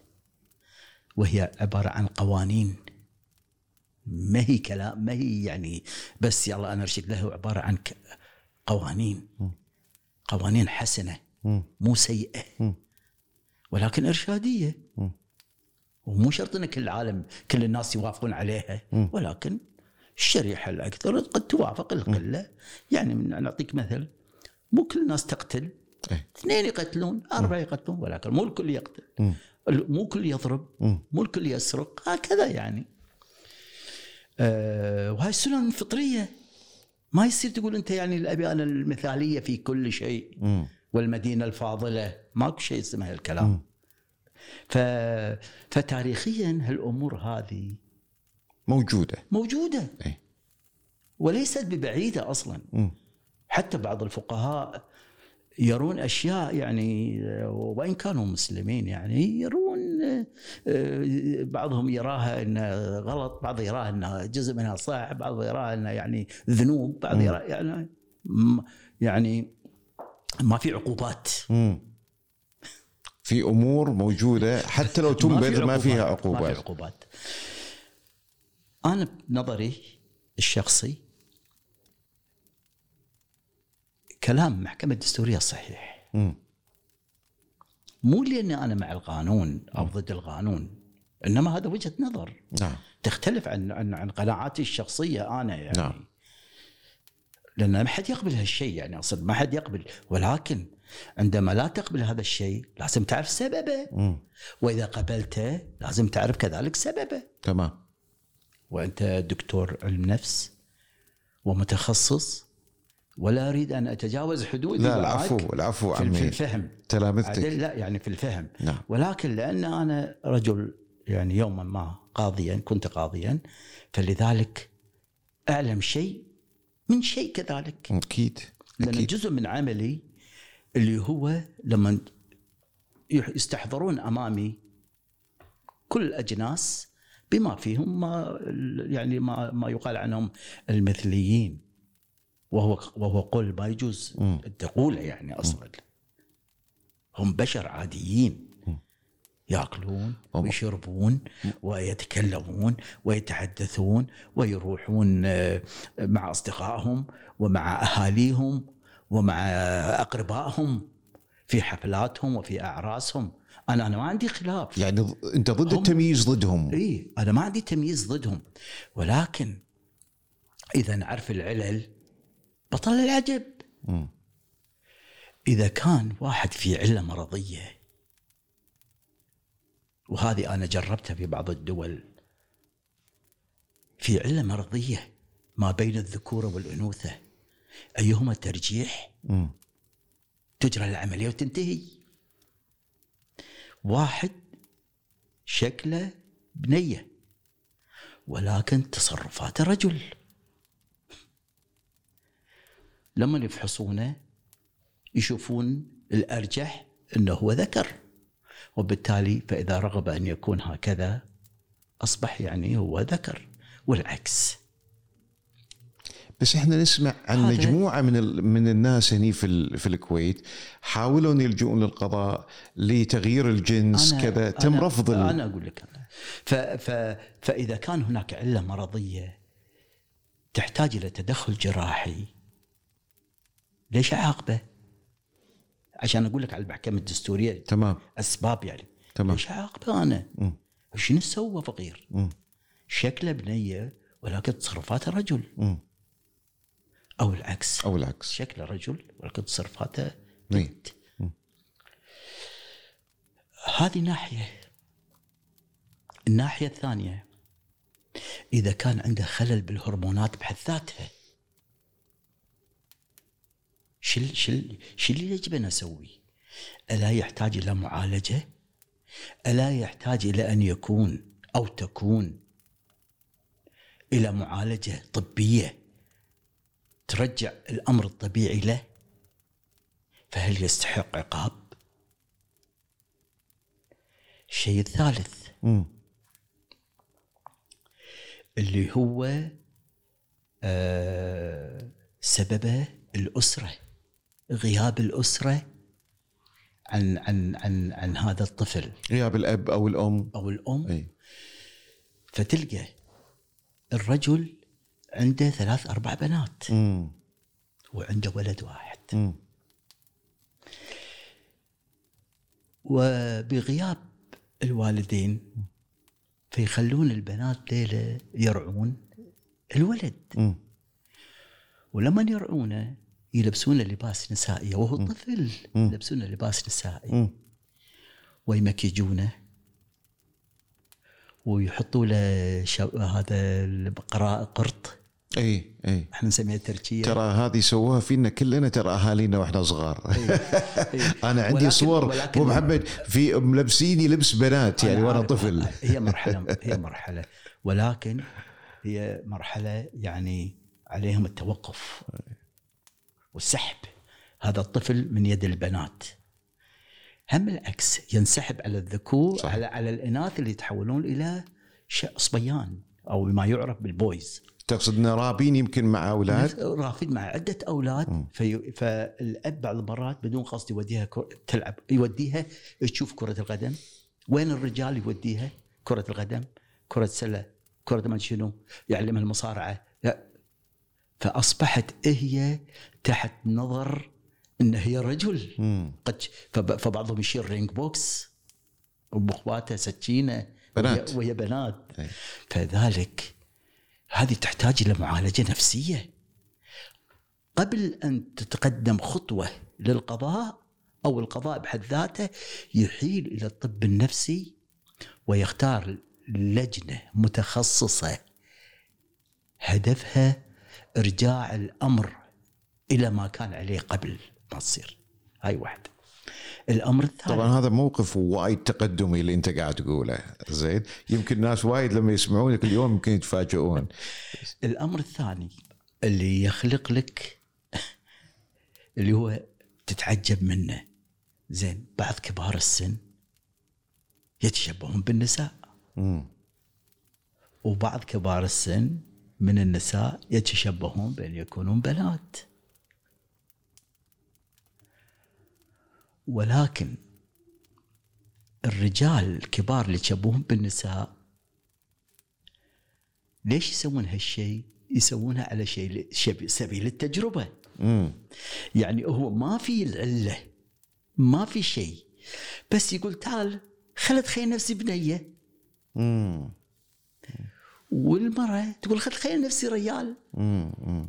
وهي عبارة عن قوانين. ما هي كلام ما هي يعني بس يلا أنا أرشد له عبارة عن قوانين. قوانين حسنة مم. مو سيئة. مم. ولكن إرشادية. ومو شرط إن كل العالم كل الناس يوافقون عليها ولكن الشريحة الأكثر قد توافق القلة. يعني من نعطيك مثل مو كل الناس تقتل. إيه. اثنين يقتلون أربعة يقتلون ولكن مو الكل يقتل. مو الكل يضرب. مو الكل يسرق. هكذا يعني. آه وهاي السنن فطريه ما يصير تقول أنت يعني الابي أنا المثالية في كل شيء. والمدينة الفاضلة. ماكو شيء اسمه الكلام. ف... فتاريخيا هالأمور هذه موجودة. موجودة. وليست ببعيدة أصلا. مم. حتى بعض الفقهاء يرون أشياء يعني وإن كانوا مسلمين يعني يرون آه، بعضهم يراها انها غلط، بعض يراها انها جزء منها صح، بعض يراها انها يعني ذنوب، بعض يراها يعني م- يعني ما في عقوبات. مم. في أمور موجودة حتى لو تنبذ ما فيها ما في عقوبات. عقوبات. أنا بنظري الشخصي كلام المحكمه الدستوريه صحيح. مم. مو لأني أنا مع القانون أو ضد القانون إنما هذا وجهة نظر. نعم. تختلف عن عن, عن قناعاتي الشخصية أنا يعني. نعم. لأن ما حد يقبل هالشيء يعني أقصد ما حد يقبل. ولكن عندما لا تقبل هذا الشيء لازم تعرف سببه. مم. وإذا قبلته لازم تعرف كذلك سببه. تمام. وأنت دكتور علم نفس ومتخصص ولا أريد أن أتجاوز حدودي لا العفو العفو في, في عمي. الفهم. عدل تلامذتك لا يعني في الفهم. نعم. ولكن لأن أنا رجل يعني يوما ما قاضيا كنت قاضيا فلذلك أعلم شيء من شيء كذلك. أكيد لأن أكيد. جزء من عملي اللي هو لما يستحضرون أمامي كل الأجناس بما فيهم ما يعني ما ما يقال عنهم المثليين. وهو وهو قول ما يجوز تقوله يعني أصلا. هم بشر عاديين. يأكلون ويشربون ويتكلمون ويتحدثون ويروحون آه، مع أصدقائهم ومع أهاليهم ومع أقربائهم في حفلاتهم وفي أعراسهم. أنا أنا ما عندي خلاف. يعني أنت ضد هم- التمييز ضدهم. إي أنا ما عندي تمييز ضدهم. ولكن إذا نعرف العلل بطل العجب. مم. إذا كان واحد في علة مرضية وهذه أنا جربتها في بعض الدول في علة مرضية ما بين الذكوره والأنوثة أيهما ترجيح. تجرى العملية وتنتهي. واحد شكله بنية ولكن تصرفاته رجل لما يفحصونه يشوفون الأرجح إنه هو ذكر وبالتالي فإذا رغب أن يكون هكذا أصبح يعني هو ذكر والعكس. بس إحنا نسمع عن هذا- مجموعة من ال- من الناس هني في ال- في الكويت حاولوا ان يلجؤون للقضاء لتغيير الجنس كذا تم أنا- رفض أنا أقول لك أنا. ف ف فإذا كان هناك علة مرضية تحتاج إلى تدخل جراحي ليش اعاقبه؟ عشان أقول لك على المحكمة الدستورية تمام أسباب يعني تمام. ليش اعاقبه أنا؟ شنو سوى فقير؟ شكله بنية ولكن تصرفاته رجل مم. أو العكس أو العكس شكله رجل ولكن تصرفاته نعم. بنت هذه ناحية الناحية الثانية إذا كان عنده خلل بالهرمونات بحد ذاتها شو ال- شو اللي يجب أن أسوي؟ ألا يحتاج إلى معالجة؟ ألا يحتاج إلى أن يكون أو تكون إلى معالجة طبية ترجع الأمر الطبيعي له؟ فهل يستحق عقاب؟ الشيء الثالث مم. اللي هو آه سببه الأسرة غياب الأسرة عن عن عن عن هذا الطفل غياب الأب أو الأم أو الأم إي فتلقى الرجل عنده ثلاث أربع بنات مم. وعنده ولد واحد مم. وبغياب الوالدين فيخلون البنات ليلة يرعون الولد مم. ولما يرعونه يلبسونه لباس نسائي وهو طفل يلبسونه لباس نسائي مم. ويمكجونه ويحطوا له شو... هذا القراء قرط إي إي. إحنا نسميها تركية. ترى هذه سووها فينا كلنا ترى أهالينا وإحنا صغار. أنا عندي ولكن- صور ولكن- أبو محمد في ملبسيني لبس بنات يعني وأنا. طفل. هي مرحلة هي مرحلة. ولكن هي مرحلة يعني عليهم التوقف والسحب. هذا الطفل من يد البنات. هم العكس ينسحب على الذكور صح. على على الإناث اللي يتحولون إلى صبيان أو ما يعرف بالبويز. تقصد إن رابين يمكن مع أولاد رافد مع عدة أولاد في فالأب بعض المرات بدون قصد يوديها كر- تلعب يوديها تشوف كرة القدم وين الرجال يوديها كرة القدم كرة سلة كرة ما شنو يعلمها المصارعة لا. فأصبحت هي تحت نظر إن هي رجل. قد فب- فبعضهم يشيل رينج بوكس وباخواته سكينه بنات. وهي, وهي بنات أي. فذلك هذه تحتاج إلى معالجة نفسية. قبل أن تتقدم خطوة للقضاء أو القضاء بحد ذاته يحيل إلى الطب النفسي ويختار لجنة متخصصة هدفها إرجاع الأمر إلى ما كان عليه قبل ما تصير. هاي واحدة. الأمر الثاني. طبعا هذا موقف وايد تقدمي اللي أنت قاعد تقوله زين؟ يمكن ناس وايد لما يسمعونك اليوم يمكن يتفاجئون. الأمر الثاني اللي يخلق لك اللي هو تتعجب منه. زين بعض كبار السن يتشبهون بالنساء. مم. وبعض كبار السن من النساء يتشبهون بأن يكونون بنات. ولكن الرجال الكبار اللي يتشبهون بالنساء ليش يسوون هالشيء؟ يسوونها على شيء سبيل التجربة مم. يعني هو ما في العلة ما في شيء بس يقول تعال خل اتخيل نفسي بنية مم. والمرأة تقول خل اتخيل نفسي رجال مم. مم.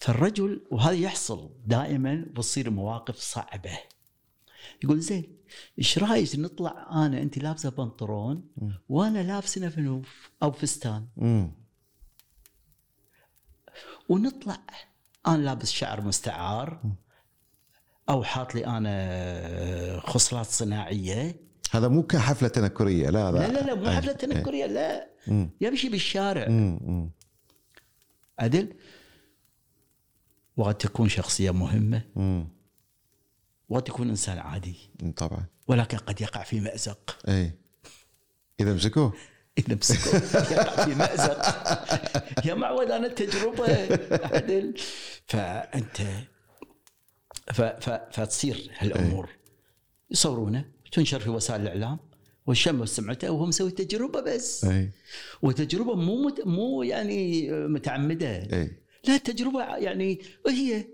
فالرجل وهذا يحصل دائما وتصير مواقف صعبة يقول زين إيش رأيك نطلع أنا انت لابسة بنطلون وأنا لابس نفنوف أو فستان. ونطلع. أنا لابس شعر مستعار. أو حاط لي أنا خصلات صناعية. هذا مو كحفلة تنكرية لا لا. لا لا مو حفلة تنكرية لا. يمشي بالشارع. عدل؟ وقد تكون شخصية مهمة. وقد تكون إنسان عادي. طبعا. ولكن قد يقع في مأزق. اي إذا مسكوه. إذا مسكوه. يقع في مأزق. يا معود أنا التجربة عدل فأنت ف ف فتصير هالأمور. يصورونه. تنشر في وسائل الإعلام. والشم سمعته وهو مسوي تجربة بس. اي وتجربة مو مت مو يعني متعمدة. اي لا تجربة يعني هي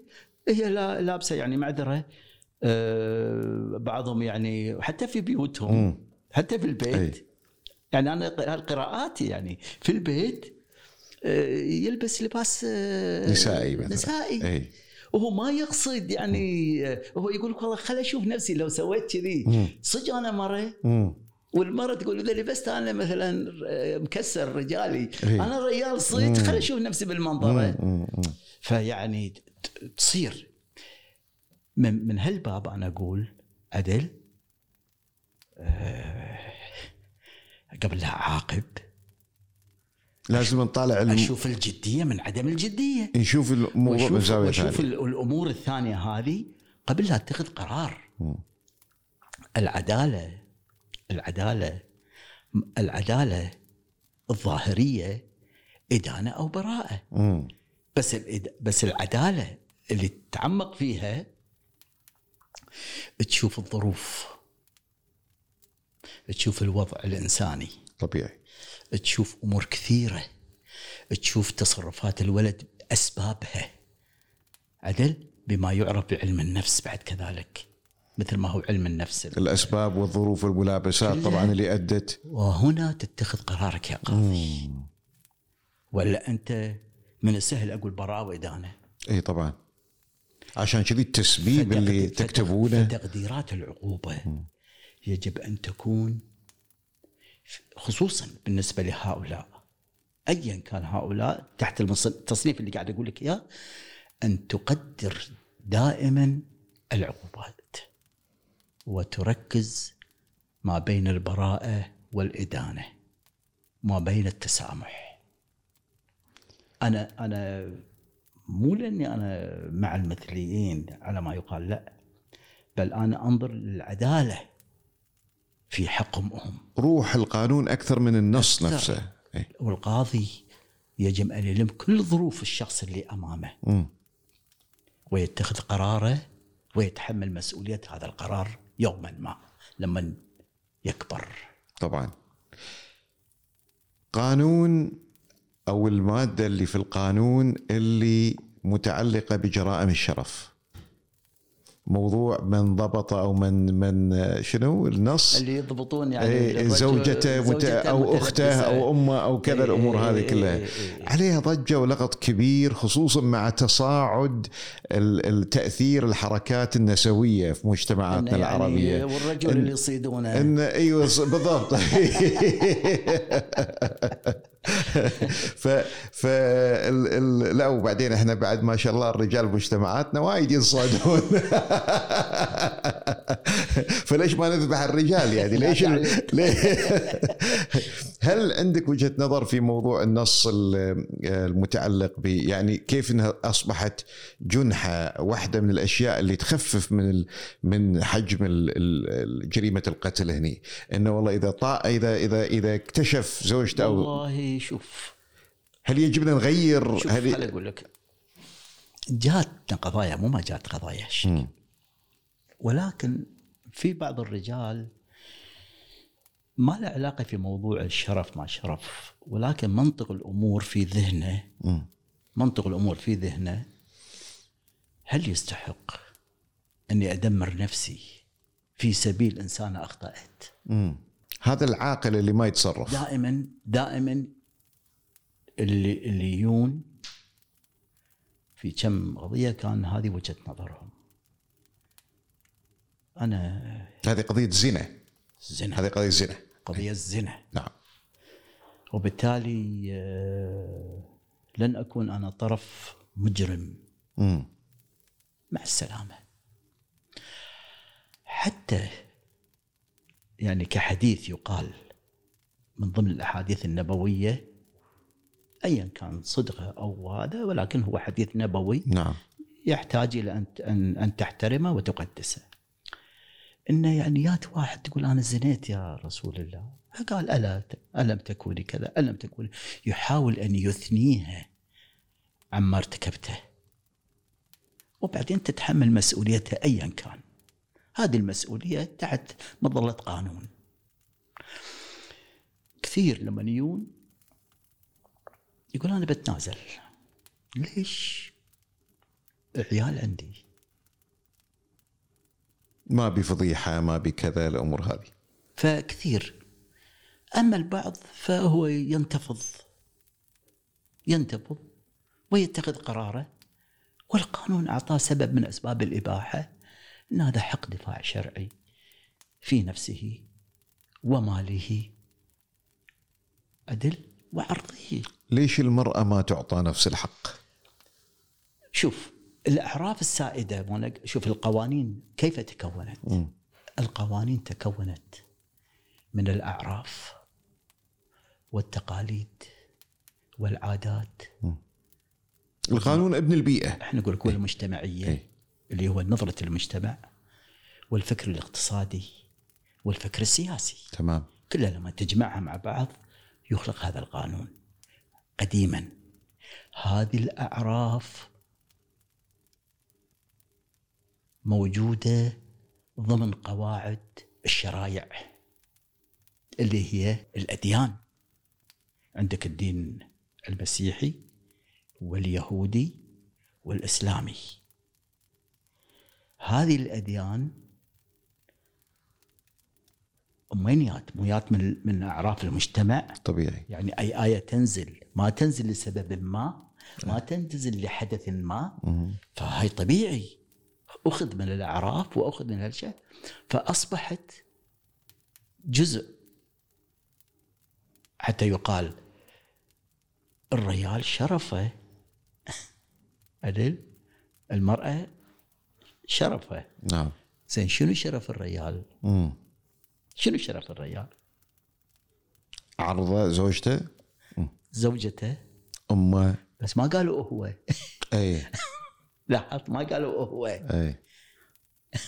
هي لا- لابسة يعني معذرة. بعضهم يعني حتى في بيوتهم. حتى في البيت أي. يعني أنا هالقراءات يعني في البيت آه، يلبس لباس آه، نسائي مثلا نسائي أي وهو ما يقصد يعني آه، هو يقول لك والله خل أشوف نفسي لو سويت كذي. صدق أنا مرة مم. والمرة تقول إذا لبست أنا مثلا آه، مكسر رجالي. أنا رجال صدق خل أشوف نفسي بالمنظره. فيعني تصير من من هالباب أنا أقول عدل آه، قبل لا أعاقب لازم نطالع الم... أشوف الجدية من عدم الجدية نشوف الموضوع من واشوف زاويه وأشوف ثانية ال- الأمور الثانية هذه قبل لا اتخذ قرار مم. العدالة العدالة العدالة الظاهرية إدانة أو براءة مم. بس. بس العدالة اللي تتعمق فيها تشوف الظروف تشوف الوضع الإنساني. طبيعي. تشوف أمور كثيرة تشوف تصرفات الولد اسبابها عدل؟ بما يعرف بعلم النفس بعد كذلك مثل ما هو علم النفس. الأسباب والظروف والملابسات. طبعا اللي أدت. وهنا تتخذ قرارك يا قاضي. ولا أنت من السهل أقول براءه وادانه اي طبعا. عشان كذي التسبيب اللي تكتبونه. فتقديرات العقوبة يجب أن تكون خصوصا بالنسبة لهؤلاء. أيا كان هؤلاء تحت التصنيف اللي قاعد أقول لك إياه أن تقدر دائما العقوبات وتركز ما بين البراءة والإدانة ما بين التسامح. أنا أنا مو لأني أنا مع المثليين على ما يقال لا بل أنا أنظر للعدالة في حقهم هم روح القانون أكثر من النص أكثر. نفسه إي. والقاضي يجب أن يلم كل ظروف الشخص اللي أمامه مم. ويتخذ قراره ويتحمل مسؤولية هذا القرار يوما ما لما يكبر طبعا قانون أو المادة اللي في القانون اللي متعلقة بجرائم الشرف. موضوع من ضبط أو من من شنو؟ النص. اللي يضبطون يعني إيه، زوجته مت... أو أخته أو أمه أو كذا إيه، الأمور هذه إيه، كلها. إيه، إيه. عليها ضجة ولغط كبير خصوصا مع تصاعد ال- التاثير الحركات النسوية في مجتمعاتنا يعني العربية. والرجل إن- اللي يصيدونه. ان إيوه بالضبط. ف ف ال... ال... لا وبعدين إحنا بعد ما شاء الله الرجال بمجتمعاتنا وايد ينصادون. فليش ما نذبح الرجال يعني ليش. ليه؟ هل عندك وجهة نظر في موضوع النص ال- المتعلق ب يعني كيف إنها أصبحت جنحة واحدة من الأشياء اللي تخفف من ال... من حجم. جريمة القتل هني إنه والله إذا طا... اذا اذا إذا اكتشف زوجته أو والله شوف هل يجب أن نغير شوف هل أقول لك جاتنا قضايا مو ما جات قضايا مم. ولكن في بعض الرجال ما له علاقة في موضوع الشرف ما شرف ولكن منطق الأمور في ذهنه. منطق الأمور في ذهنه هل يستحق أني أدمر نفسي في سبيل انسانه أخطأت؟ مم. هذا العاقل اللي ما يتصرف دائما دائما اللي اللي يجون في كم قضية كان هذه وجهة نظرهم. أنا هذه قضية زنا زنا هذه قضية زنا قضية الزنا نعم. وبالتالي آه، لن أكون أنا طرف مجرم. مم. مع السلامة. حتى يعني كحديث يقال من ضمن الأحاديث النبوية ايا كان صدقه أو هذا ولكن هو حديث نبوي. نعم. يحتاج إلى أن أن تحترمه وتقدسه. إنه يعني يات واحد تقول أنا زنيت يا رسول الله، فقال ألا ألم تكوني كذا، ألم تكوني يحاول أن يثنيها عما ارتكبته. وبعدين تتحمل مسؤوليتها ايا كان. هذه المسؤولية تحت مظلة قانون. كثير لما يجون يقول أنا بتنازل. ليش؟ عيال عندي ما بفضيحه ما بكذا الأمور هذه. فكثير. أما البعض فهو ينتفض. ينتفض ويتخذ قراره والقانون أعطاه سبب من أسباب الإباحة إن هذا حق دفاع شرعي في نفسه وماله عدل وعرضه. ليش المرأة ما تعطى نفس الحق؟ شوف الأعراف السائدة شوف القوانين كيف تكونت؟ مم. القوانين تكونت من الأعراف والتقاليد والعادات. القانون ابن البيئة. إحنا نقول لك والمجتمعيه إيه. اللي هو نظرة المجتمع والفكر الاقتصادي والفكر السياسي. تمام. كلها لما تجمعها مع بعض يخلق هذا القانون قديما. هذه الأعراف موجودة ضمن قواعد الشرائع اللي هي الأديان. عندك الدين المسيحي واليهودي والإسلامي. هذه الأديان وين ميات من من أعراف المجتمع؟ طبيعي. يعني أي آية تنزل. ما تنزل لسبب ما ما تنزل لحدث ما. فهي طبيعي. أخذ من الاعراف وأخذ من هالشيء فأصبحت جزء حتى يقال الرجال شرفه. عدل المرأة شرفه. نعم. زين شنو شرف الرجال؟ مم. شنو شرف الرجال؟ عرضه زوجته؟ زوجته. أمه. بس ما قالوا هو. اي لاحظت ما قالوا هو. اي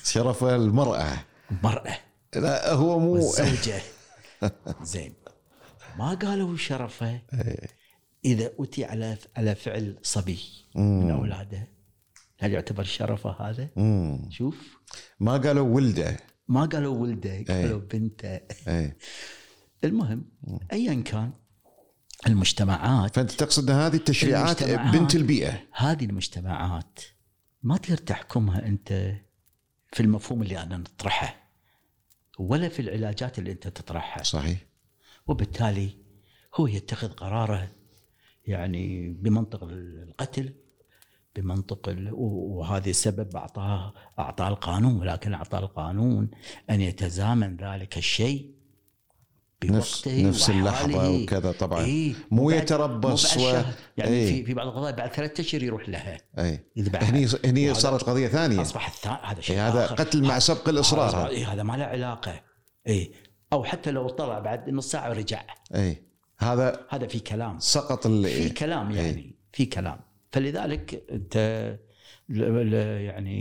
شرف المرأة. المراه لا هو مو. والزوجة. زين. ما قالوا شرفه. إذا أتي على على فعل صبي من أولاده هل يعتبر شرفه هذا؟ مم. شوف. ما قالوا ولده. ما قالوا ولده قالوا بنته. اي المهم ايا كان المجتمعات. فأنت تقصد هذه التشريعات بنت البيئة. هذه المجتمعات ما تقدر تحكمها أنت في المفهوم اللي أنا نطرحه ولا في العلاجات اللي أنت تطرحها. صحيح. وبالتالي هو يتخذ قراره يعني بمنطق القتل بمنطق وهذا السبب اعطاه أعطاه القانون ولكن أعطاه القانون أن يتزامن ذلك الشيء نفس نفس اللحظة. وكذا طبعا. إيه. مو يتربص مو و... يعني إيه. في في بعض القضايا بعد ثلاثة أشهر يروح لها. بعد. هني هني صارت قضية ثانية. أصبح الثاني هذا شيء إيه هذا آخر. قتل مع سبق الإصرار. إيه هذا ما له علاقة. اي أو حتى لو طلع بعد نص ساعة ورجع. اي هذا هذا في كلام. سقط في ال... كلام إيه. يعني. في كلام. فلذلك أنت ل- ل- يعني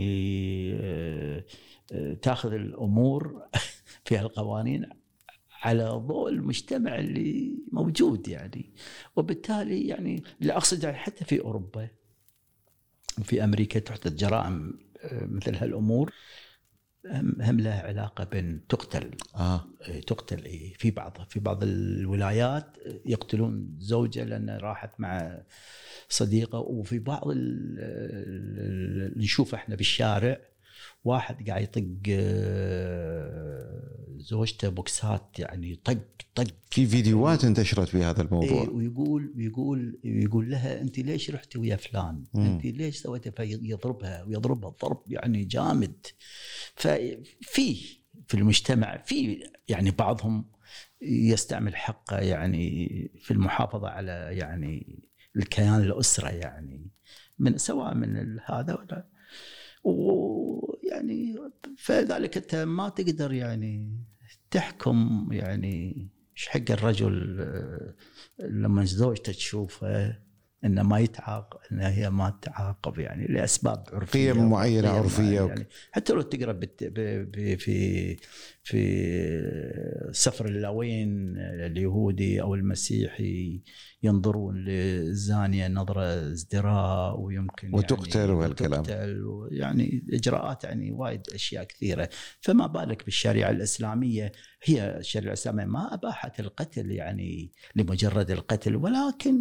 آه، آه، تاخذ الأمور في القوانين على ضوء المجتمع اللي موجود يعني. وبالتالي يعني اللي أقصد يعني حتى في أوروبا وفي أمريكا تحدث جرائم آه، مثل هالأمور هم لها علاقة بين تقتل آه. إيه، تقتل إيه، في بعض في بعض الولايات يقتلون زوجة لأن راحت مع صديقة وفي بعض ال- ال- اللي نشوفه إحنا بالشارع واحد قاعد يطق آه، زوجته بوكسات يعني طق طق في فيديوهات انتشرت في هذا إيه الموضوع ويقول ويقول يقول لها أنت ليش رحتي ويا فلان؟ مم. أنت ليش سويتي فيضربها ويضربها ضرب يعني جامد. ففي في المجتمع في يعني بعضهم يستعمل حقه يعني في المحافظة على يعني الكيان الأسرة يعني من سواء من هذا ولا يعني فذلك انت ما تقدر يعني تحكم يعني إيش حق الرجل آه، لما زوجته تشوفه إنه ما يتعاقب ان هي ما تتعاقب يعني لأسباب عرفية قيم معينة عرفية يعني. حتى لو تقرأ في في سفر اللاوين اليهودي أو المسيحي ينظرون للزانية نظرة ازدراء ويمكن وتقتل يعني وهالكلام. وتقتل يعني إجراءات يعني وايد أشياء كثيرة. فما بالك بالشريعة الإسلامية؟ هي الشريعة الإسلامية ما أباحت القتل يعني لمجرد القتل ولكن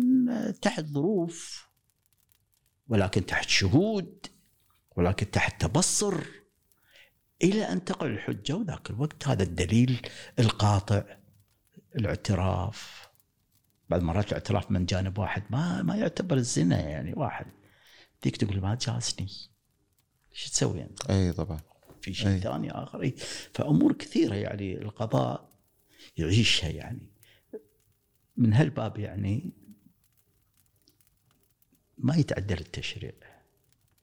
تحت ظروف ولكن تحت شهود ولكن تحت تبصر. إلى أن تقع الحجة وذاك الوقت هذا الدليل القاطع الاعتراف. بعض المرات الاعتراف من جانب واحد ما ما يعتبر الزنا يعني واحد. ذيك تقول ما جازني إيش تسوي أنت؟ أي طبعا. في شيء أي. ثاني آخر. إي. فأمور كثيرة يعني القضاء يعيشها يعني. من هالباب يعني ما يتعدل التشريع.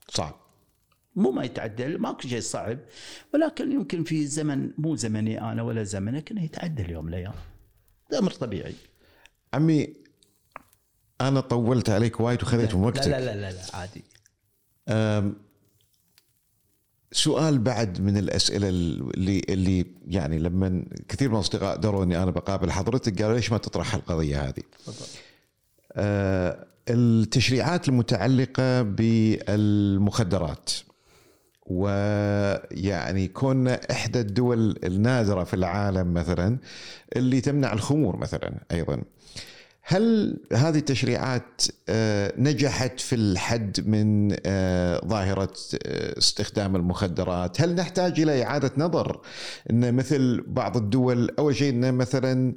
صعب. مو ما يتعدل ماكو شيء صعب ولكن يمكن في زمن مو زمني أنا ولا زمنك إنه يتعدل يوم من الأيام. ده أمر طبيعي. عمي أنا طولت عليك وايد وخذيت من وقتك. لا لا لا, لا عادي. سؤال بعد من الأسئلة اللي اللي يعني لما كثير من الأصدقاء دروا إني أنا بقابل حضرتك قالوا ليش ما تطرح القضية هذه؟ أه، التشريعات المتعلقة بالمخدرات. ويعني كنا إحدى الدول النادرة في العالم مثلا اللي تمنع الخمور مثلا أيضا. هل هذه التشريعات آه، نجحت في الحد من آه، ظاهرة آه، استخدام المخدرات؟ هل نحتاج إلى إعادة نظر أن مثل بعض الدول أول شيء أن مثلا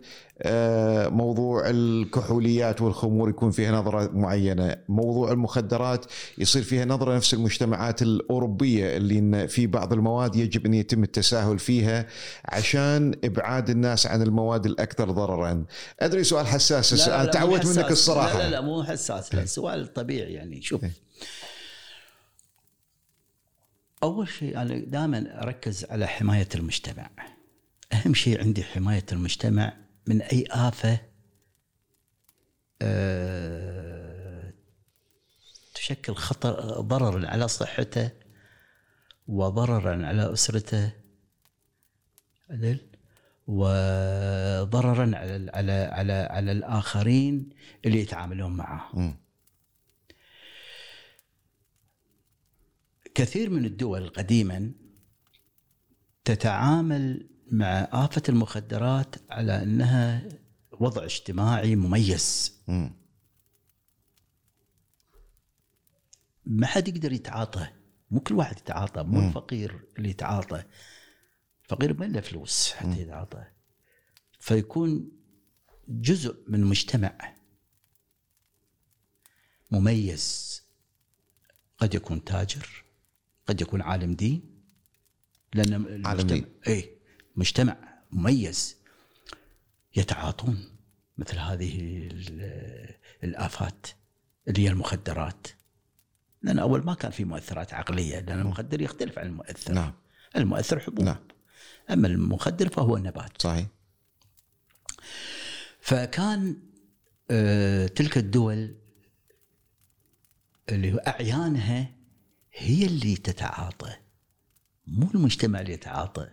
موضوع الكحوليات والخمور يكون فيها نظرة معينة. موضوع المخدرات يصير فيها نظرة نفس المجتمعات الأوروبية اللي إن في بعض المواد يجب أن يتم التساهل فيها عشان إبعاد الناس عن المواد الأكثر ضررا. أدري سؤال حساس لا، لا، أنا لا، تعودت منك. الصراحة. لا لا لا مو حساس لا سؤال طبيعي يعني. شوف إيه. أول شيء أنا دائما أركز على حماية المجتمع. أهم شيء عندي حماية المجتمع من أي آفة؟ آه، تشكل خطر ضررا على صحته وضررا على أسرته. عدل وضررا على على على على الآخرين اللي يتعاملون معه. كثير من الدول قديما تتعامل مع آفة المخدرات على أنها وضع اجتماعي مميز. مم. ما حد يقدر يتعاطى مو كل واحد يتعاطى مو الفقير اللي يتعاطى. الفقير ما له فلوس حتى يتعاطى فيكون جزء من مجتمع مميز. قد يكون تاجر قد يكون عالم دين لأن المجتمع دين. اي مجتمع مميز يتعاطون مثل هذه ال- الآفات اللي هي المخدرات. لأن أول ما كان في مؤثرات عقلية لأن المخدر يختلف عن المؤثر. نعم. المؤثر حبوب. نعم. أما المخدر فهو نبات. صحيح. فكان آه، تلك الدول اللي أعيانها هي اللي تتعاطى مو المجتمع اللي يتعاطى.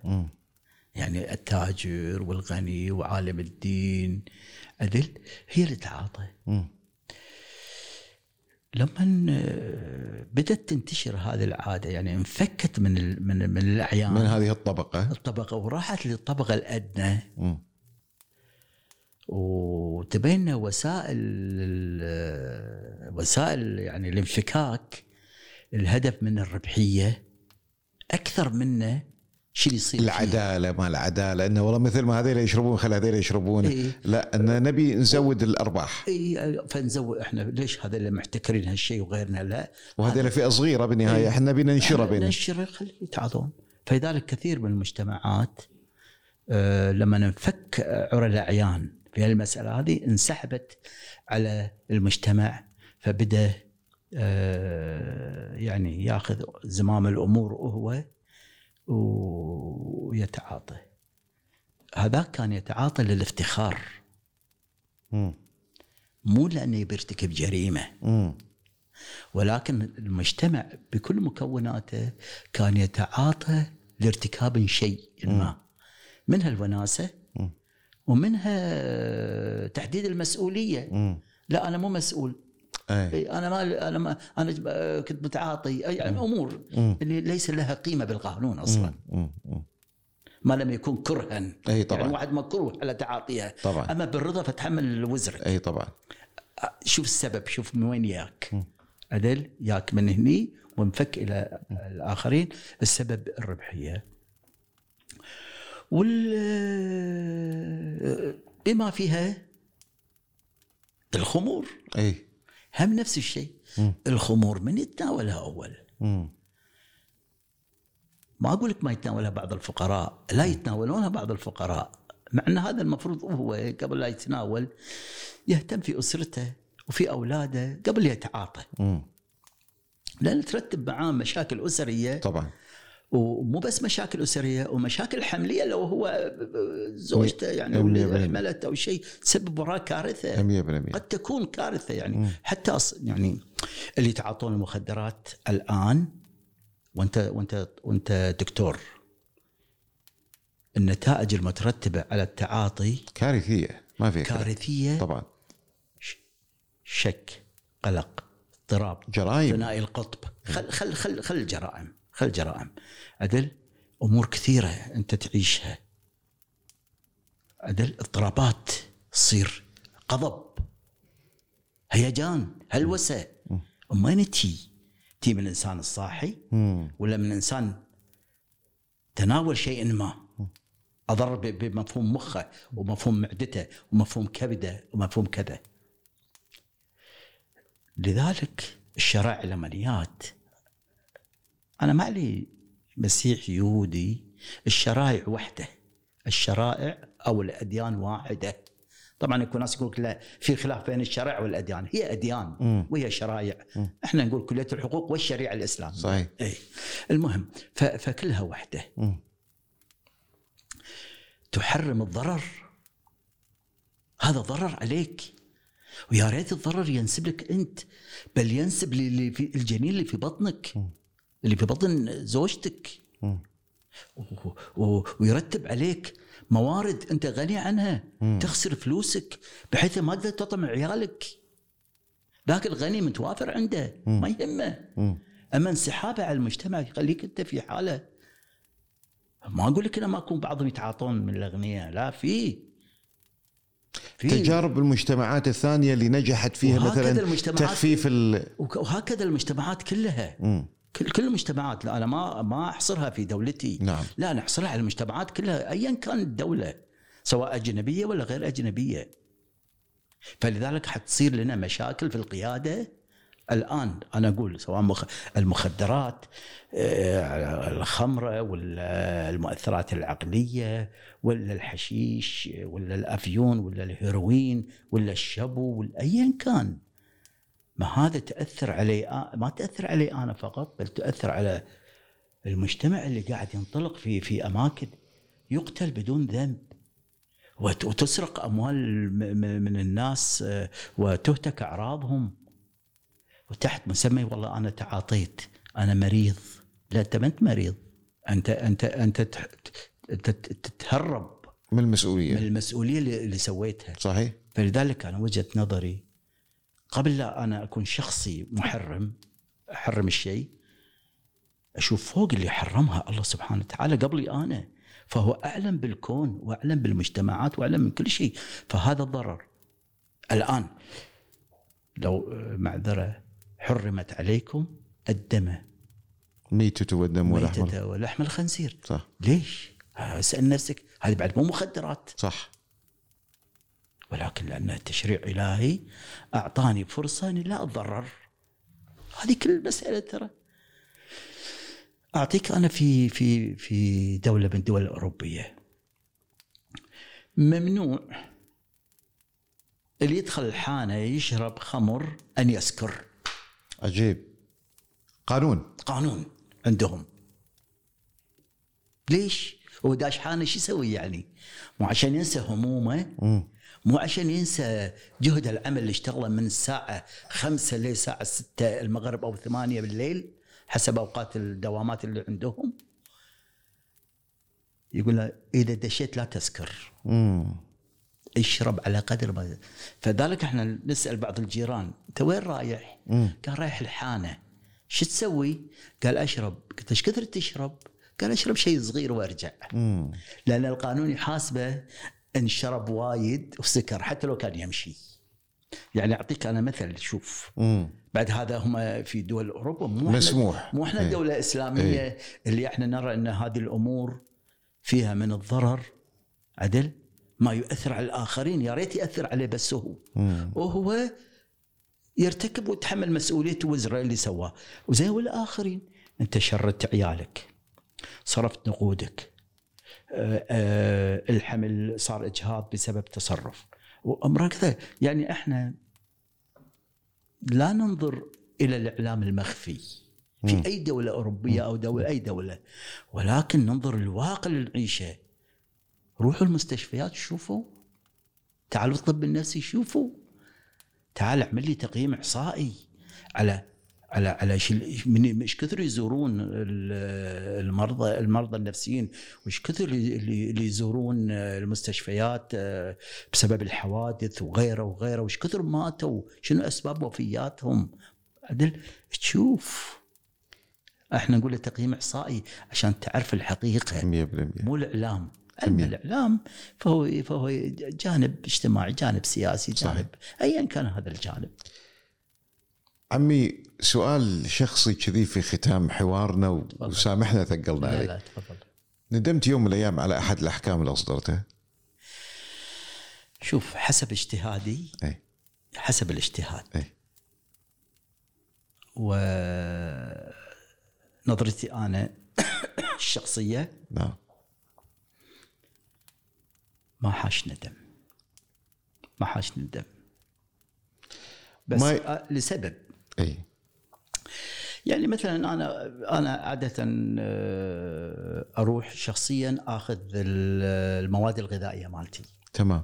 يعني التاجر والغني وعالم الدين أدل هي اللي تتعاطى مم. لما بدأت تنتشر هذه العادة يعني انفكت من ال- من من الأعيان. من هذه الطبقة؟ الطبقة وراحت للطبقة الأدنى. مم. وتبين وسائل وسائل يعني الانفكاك الهدف من الربحية أكثر منه. شو اللي يصير فيه. العدالة ما العدالة إنه والله مثل ما هذول يشربون خلي هذول يشربون. إيه. لا إن نبي نزود الأرباح. اي فنزود إحنا. ليش هذا اللي محتكرين هالشيء وغيرنا لا؟ وهذول فئة صغيرة بالنهاية. إحنا نبي ننشرها بينهم ننشر خليه يتعاطون فلذلك كثير من المجتمعات آه، لما نفك عرى الأعيان في المساله هذه انسحبت على المجتمع فبدأ آه، يعني ياخذ زمام الأمور وهو ويتعاطى هذاك كان يتعاطى للافتخار. مو لأنه بيرتكب جريمة. ولكن المجتمع بكل مكوناته كان يتعاطى لارتكاب شيء ما منها الوناسة. ومنها تحديد المسؤولية. لا أنا مو مسؤول اي إي، أنا ما أنا ما أنا كنت متعاطي. أي يعني امور مم. اللي ليس لها قيمة بالقانون أصلا. مم. مم. ما لم يكن كرها. اي طبعا. يعني واحد مكروه على تعاطيها طبعا. أما بالرضا فتحمل وزرك اي طبعا. شوف السبب شوف من وين ياك. عدل ياك من هني وانفك إلى الآخرين. السبب الربحية. وال بما فيها؟ الخمور. اي هم نفس الشيء. الخمور من يتناولها أول. ما أقول لك ما يتناولها بعض الفقراء لا يتناولونها بعض الفقراء. مع أن هذا المفروض هو قبل لا يتناول يهتم في أسرته وفي أولاده قبل يتعاطى. لأن ترتب معاه مشاكل أسرية. طبعا. ومو بس مشاكل أسرية ومشاكل حملية لو هو زوجته يعني مية ولد بالمية. حملت أو شيء تسبب وراه كارثة. 100% قد تكون كارثة يعني. حتى أص- يعني اللي يتعاطون المخدرات الآن وانت وانت وأنت دكتور النتائج المترتبة على التعاطي كارثية. ما في. كارثية. طبعا. شك قلق اضطراب جرائم. ثنائي القطب. خل خل خل خل الجرائم. خل الجرائم. عدل أمور كثيرة أنت تعيشها. عدل اضطرابات تصير. غضب. هيجان. هلوسة. من وين تي؟ تي من الانسان الصاحي. ولا من إنسان تناول شيء ما. أضر ب- بمفهوم مخه ومفهوم معدته ومفهوم كبده ومفهوم كذا. لذلك الشرائع العمليات. أنا ما لي مسيحي يهودي الشرائع وحده الشرائع أو الأديان واحدة. طبعا يكون ناس يقول لا في خلاف بين الشرائع والأديان. هي أديان. وهي شرائع. إحنا نقول كلية الحقوق والشريعة الاسلاميه صحيح. اي المهم فكلها وحدة. تحرم الضرر. هذا ضرر عليك. ويا ريت الضرر ينسب لك أنت بل ينسب الجنين اللي في بطنك. اللي في بطن زوجتك. ويرتب عليك موارد أنت غني عنها. تخسر فلوسك بحيث ما تقدر تطعم عيالك. ذاك الغني متوافر عنده. ما يهمه. أما انسحابه على المجتمع يخليك أنت في حالة. ما أقول لك إنه ما يكون بعضهم يتعاطون من الأغنياء. لا في. تجارب المجتمعات الثانية اللي نجحت فيها مثلا المجتمعات- تخفيف ال وهكذا المجتمعات كلها. مم. كل كل المجتمعات لا أنا ما ما أحصرها في دولتي. نعم. لا أنا أحصرها على المجتمعات كلها ايا كانت الدولة سواء أجنبية ولا غير أجنبية. فلذلك حتصير لنا مشاكل في القيادة الآن. أنا أقول سواء مخ... المخدرات آه، الخمرة ولا المؤثرات العقلية ولا الحشيش ولا الأفيون ولا الهيروين ولا الشبو ولا ايا كان. ما هذا تأثر علي ما تأثر علي أنا فقط بل تأثر على المجتمع اللي قاعد ينطلق في في أماكن يقتل بدون ذنب. وت- وتسرق أموال من الناس آه، وتهتك أعراضهم. وتحت مسمى والله أنا تعاطيت أنا مريض. لا أنت ما أنت مريض انت انت أنت تتهرب من من المسؤوليه المسؤولية اللي اللي سويتها. صحيح. فلذلك أنا وجهة نظري قبل لا أنا أكون شخصي محرم أحرم الشيء أشوف فوق اللي حرمها الله سبحانه وتعالى قبلي أنا فهو أعلم بالكون وأعلم بالمجتمعات وأعلم من كل شيء. فهذا الضرر. الآن لو معذرة حرمت عليكم الدم. ميتة والدم والأحمر ميتة ولحم الخنزير. صح. ليش؟ آه، اسأل نفسك. هذه بعد مو مخدرات. صح. ولكن لأن تشريع إلهي أعطاني فرصة أني لا أتضرر. هذه كل المسألة ترى. أعطيك أنا في في في دولة من الدول الأوروبية. ممنوع اللي يدخل الحانة يشرب خمر أن يسكر. عجيب. قانون. قانون عندهم. ليش؟ هو داش حاله شو يسوي يعني؟ مو عشان ينسى همومه؟ مم. مو عشان ينسى جهد العمل اللي اشتغله من الساعة خمسة للساعة ستة المغرب أو ثمانية بالليل حسب أوقات الدوامات اللي عندهم يقول له إذا دشيت لا تسكر مم. اشرب على قدر ما فذلك إحنا نسأل بعض الجيران أنت وين رايح؟ مم. قال رايح الحانة شو تسوي؟ قال أشرب قلت إيش كثر تشرب؟ قال أشرب شيء صغير وأرجع مم. لأن القانون يحاسبه ان شرب وايد وسكر حتى لو كان يمشي يعني أعطيك أنا مثل شوف مم. بعد هذا هم في دول أوروبا مو مسموح. مو إحنا إيه. دوله اسلاميه اللي إحنا نرى إن هذه الأمور فيها من الضرر عدل ما يؤثر على الآخرين يا ريت يأثر عليه بس هو مم. وهو يرتكب ويتحمل مسؤوليته وزره اللي سواه وزي والآخرين أنت شردت عيالك صرفت نقودك الحمل صار إجهاض بسبب تصرف. وأمرك كذا يعني إحنا لا ننظر إلى الإعلام المخفي في أي دولة أوروبية أو دولة أي دولة ولكن ننظر الواقع اللي نعيشه روحوا المستشفيات شوفوا. تعالوا الطب النفسي شوفوا تعال اعمل لي تقييم إحصائي على على على من إيش كثر يزورون ال- المرضى المرضى النفسيين وايش كثر اللي يزورون المستشفيات آه، بسبب الحوادث وغيره وغيره وايش كثر ماتوا شنو أسباب وفياتهم؟ عدل تشوف. إحنا نقول تقييم إحصائي عشان تعرف الحقيقة. 100% مو الإعلام. علم. الإعلام فهو فهو جانب اجتماعي جانب سياسي جانب صحيح. ايا كان هذا الجانب. عمي سؤال شخصي كذي في ختام حوارنا و- وسامحنا ثقلنا عليك. لا تفضل. ندمت يوم من الأيام على أحد الأحكام اللي أصدرتها. شوف حسب اجتهادي إي. حسب الاجتهاد. إي. ونظرتي أنا الشخصية نعم. ما حاش ندم. ما حاش ندم. بس ما ي- ما... لسبب. إي. يعني مثلا أنا أنا عادة آه، أروح شخصيا آخذ ال- المواد الغذائية مالتي. تمام.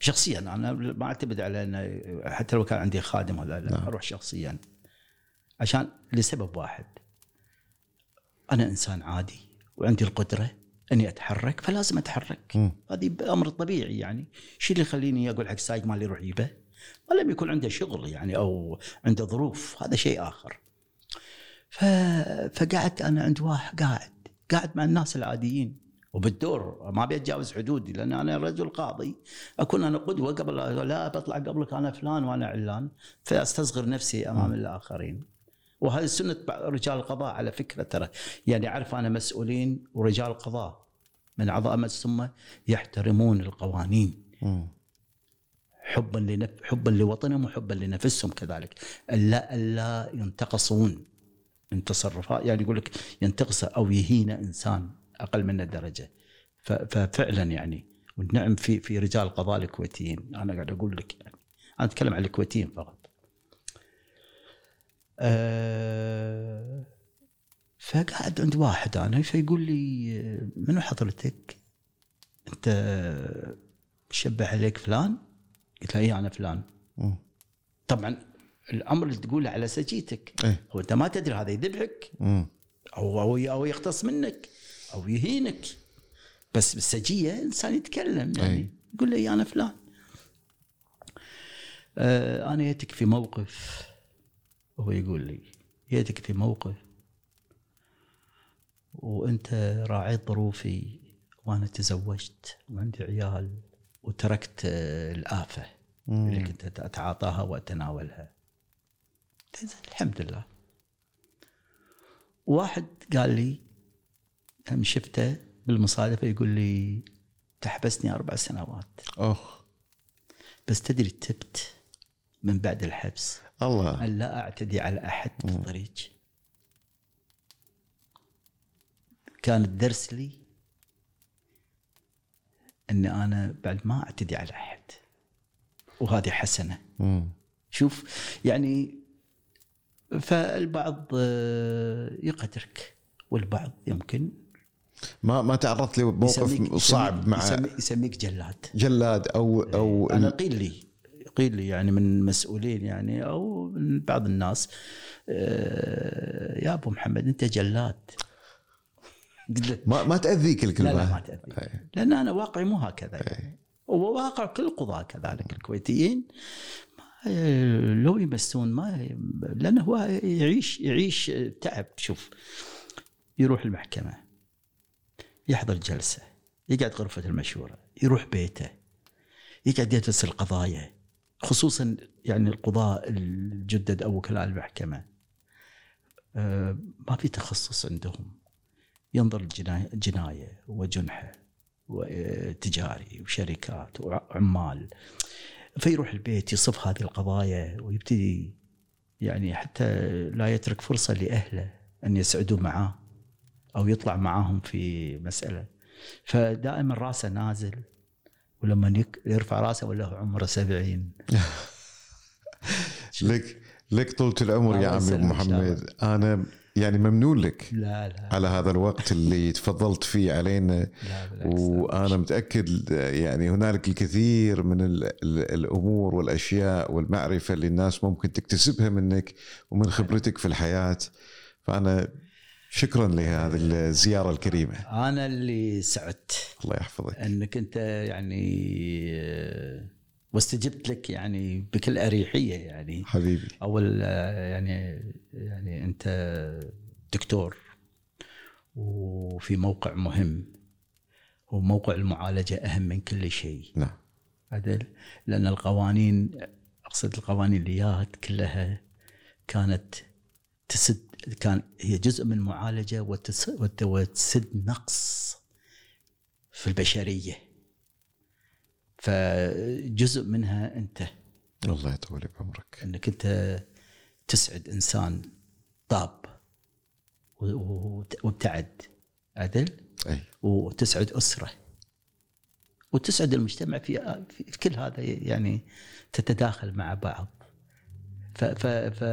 شخصيا أنا ما أعتمد على إنه حتى لو كان عندي خادم ولا لا نعم. أروح شخصيا. عشان لسبب واحد. أنا إنسان عادي وعندي القدرة إني أتحرك فلازم أتحرك. هذه أمر طبيعي يعني. شو اللي يخليني أقول حق سايق مالي يروح يجيبه ما لم يكون عنده شغل يعني أو عنده ظروف هذا شيء آخر. ف... فقعدت أنا عند واحد قاعد قاعد مع الناس العاديين. وبالدور ما أبي أتجاوز حدودي لأن أنا رجل قاضي. أكون أنا قدوة قبل لا بطلع قبلك أنا فلان وأنا علان فأستصغر نفسي أمام الآخرين. وهذه سنة رجال القضاء على فكرة ترى. يعني أعرف أنا مسؤولين ورجال قضاء. من عظائم السمه يحترمون القوانين. مم. حبا لنف... حبا لوطنهم وحبا لنفسهم كذلك ألا ألا ينتقصون من تصرفات يعني يقول لك ينتقص أو يهين إنسان أقل منه درجه. ففعلا يعني والنعم في في رجال القضاء الكويتيين أنا قاعد أقول لك يعني أنا أتكلم عن الكويتيين فقط أه فقاعد عند واحد أنا فيقول لي منو حضرتك؟ أنت شبه عليك فلان؟ قلت له اي أنا فلان مم. طبعا الأمر اللي تقوله على سجيتك إيه. هو أنت ما تدري هذا يذبحك. أو أو أو يقتص منك أو يهينك بس بالسجية إنسان يتكلم يعني أي. يقول لي أنا فلان آه أنا جيتك في موقف هو يقول لي جيتك في موقف وأنت راعيت ظروفي وأنا تزوجت وعندي عيال وتركت آه، الآفة اللي كنت اتعاطاها وأتناولها. الحمد لله. واحد قال لي هم شفته بالمصادفة يقول لي تحبسني أربع سنوات. اخ بس تدري تبت من بعد الحبس. الله. ان لا أعتدي على أحد في الطريق. كان الدرس لي اني أنا بعد ما أعتدي على أحد. وهذه حسنة. مم. شوف يعني فالبعض آه، يقدرك والبعض يمكن ما ما تعرضت لموقف صعب مع يسميك, يسميك جلاد. جلاد أو أو أنا قيل لي قيل لي يعني من مسؤولين يعني أو من بعض الناس آه، يا أبو محمد أنت جلاد. ما ما تأذيك لا الكلمة. لا ما تأذي لأن أنا واقعي مو هكذا يعني. وواقع كل القضاة كذلك الكويتيين لو يمسون ما لأنه هو يعيش يعيش تعب شوف يروح المحكمة يحضر جلسة يقعد غرفة المشورة يروح بيته يقعد يدرس القضايا خصوصا يعني القضاة الجدد أو وكلاء المحكمة. آه، ما في تخصص عندهم. ينظر الجناية جناية وتجاري وشركات وعمال. فيروح البيت يصف هذه القضايا ويبتدي يعني حتى لا يترك فرصة لأهله أن يسعدوا معاه أو يطلع معاهم في مسألة. فدائما رأسه نازل ولما يرفع رأسه ولا هو عمره سبعين. لك لك طولة العمر يا عمي أبو. محمد. أنا يعني ممنون لك لا لا على هذا الوقت اللي تفضلت فيه علينا. لا وأنا متأكد يعني هنالك الكثير من ال ال الأمور والأشياء والمعرفة اللي الناس ممكن تكتسبها منك ومن خبرتك في الحياة. فأنا شكرا لهذه الزيارة الكريمة. أنا اللي سعدت. الله يحفظك. أنك أنت يعني واستجبت لك يعني بكل أريحية يعني. حبيبي. أول آه، يعني يعني أنت دكتور وفي موقع مهم وموقع المعالجة أهم من كل شيء. نعم. عدل؟ لأن القوانين أقصد القوانين اللي جاءت كلها كانت تسد كان هي جزء من معالجة وتس- وت- وتسد نقص في البشرية. فجزء منها انت. الله يطول بعمرك انك انت تسعد انسان طاب وابتعد عدل؟ أي. وتسعد أسرة. وتسعد المجتمع في في كل هذا يعني تتداخل مع بعض. ف ف ف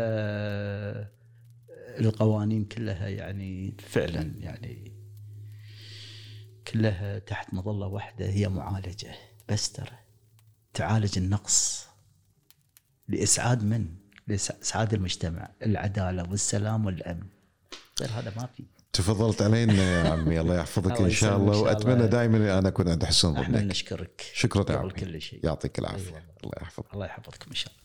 القوانين كلها يعني فعلا يعني كلها تحت مظلة واحدة هي معالجة. بس ترى تعالج النقص لإسعاد من؟ لإسعاد المجتمع، العدالة والسلام والأمن. غير هذا ما في. تفضلت علينا يا عمي الله يحفظك إن شاء الله وأتمنى. دائما أنا أكون عند حسن إحنا ظنك نشكرك شكرا يا عمي كل شيء يعطيك العافية أيوة. الله يحفظك الله يحفظكم إن شاء الله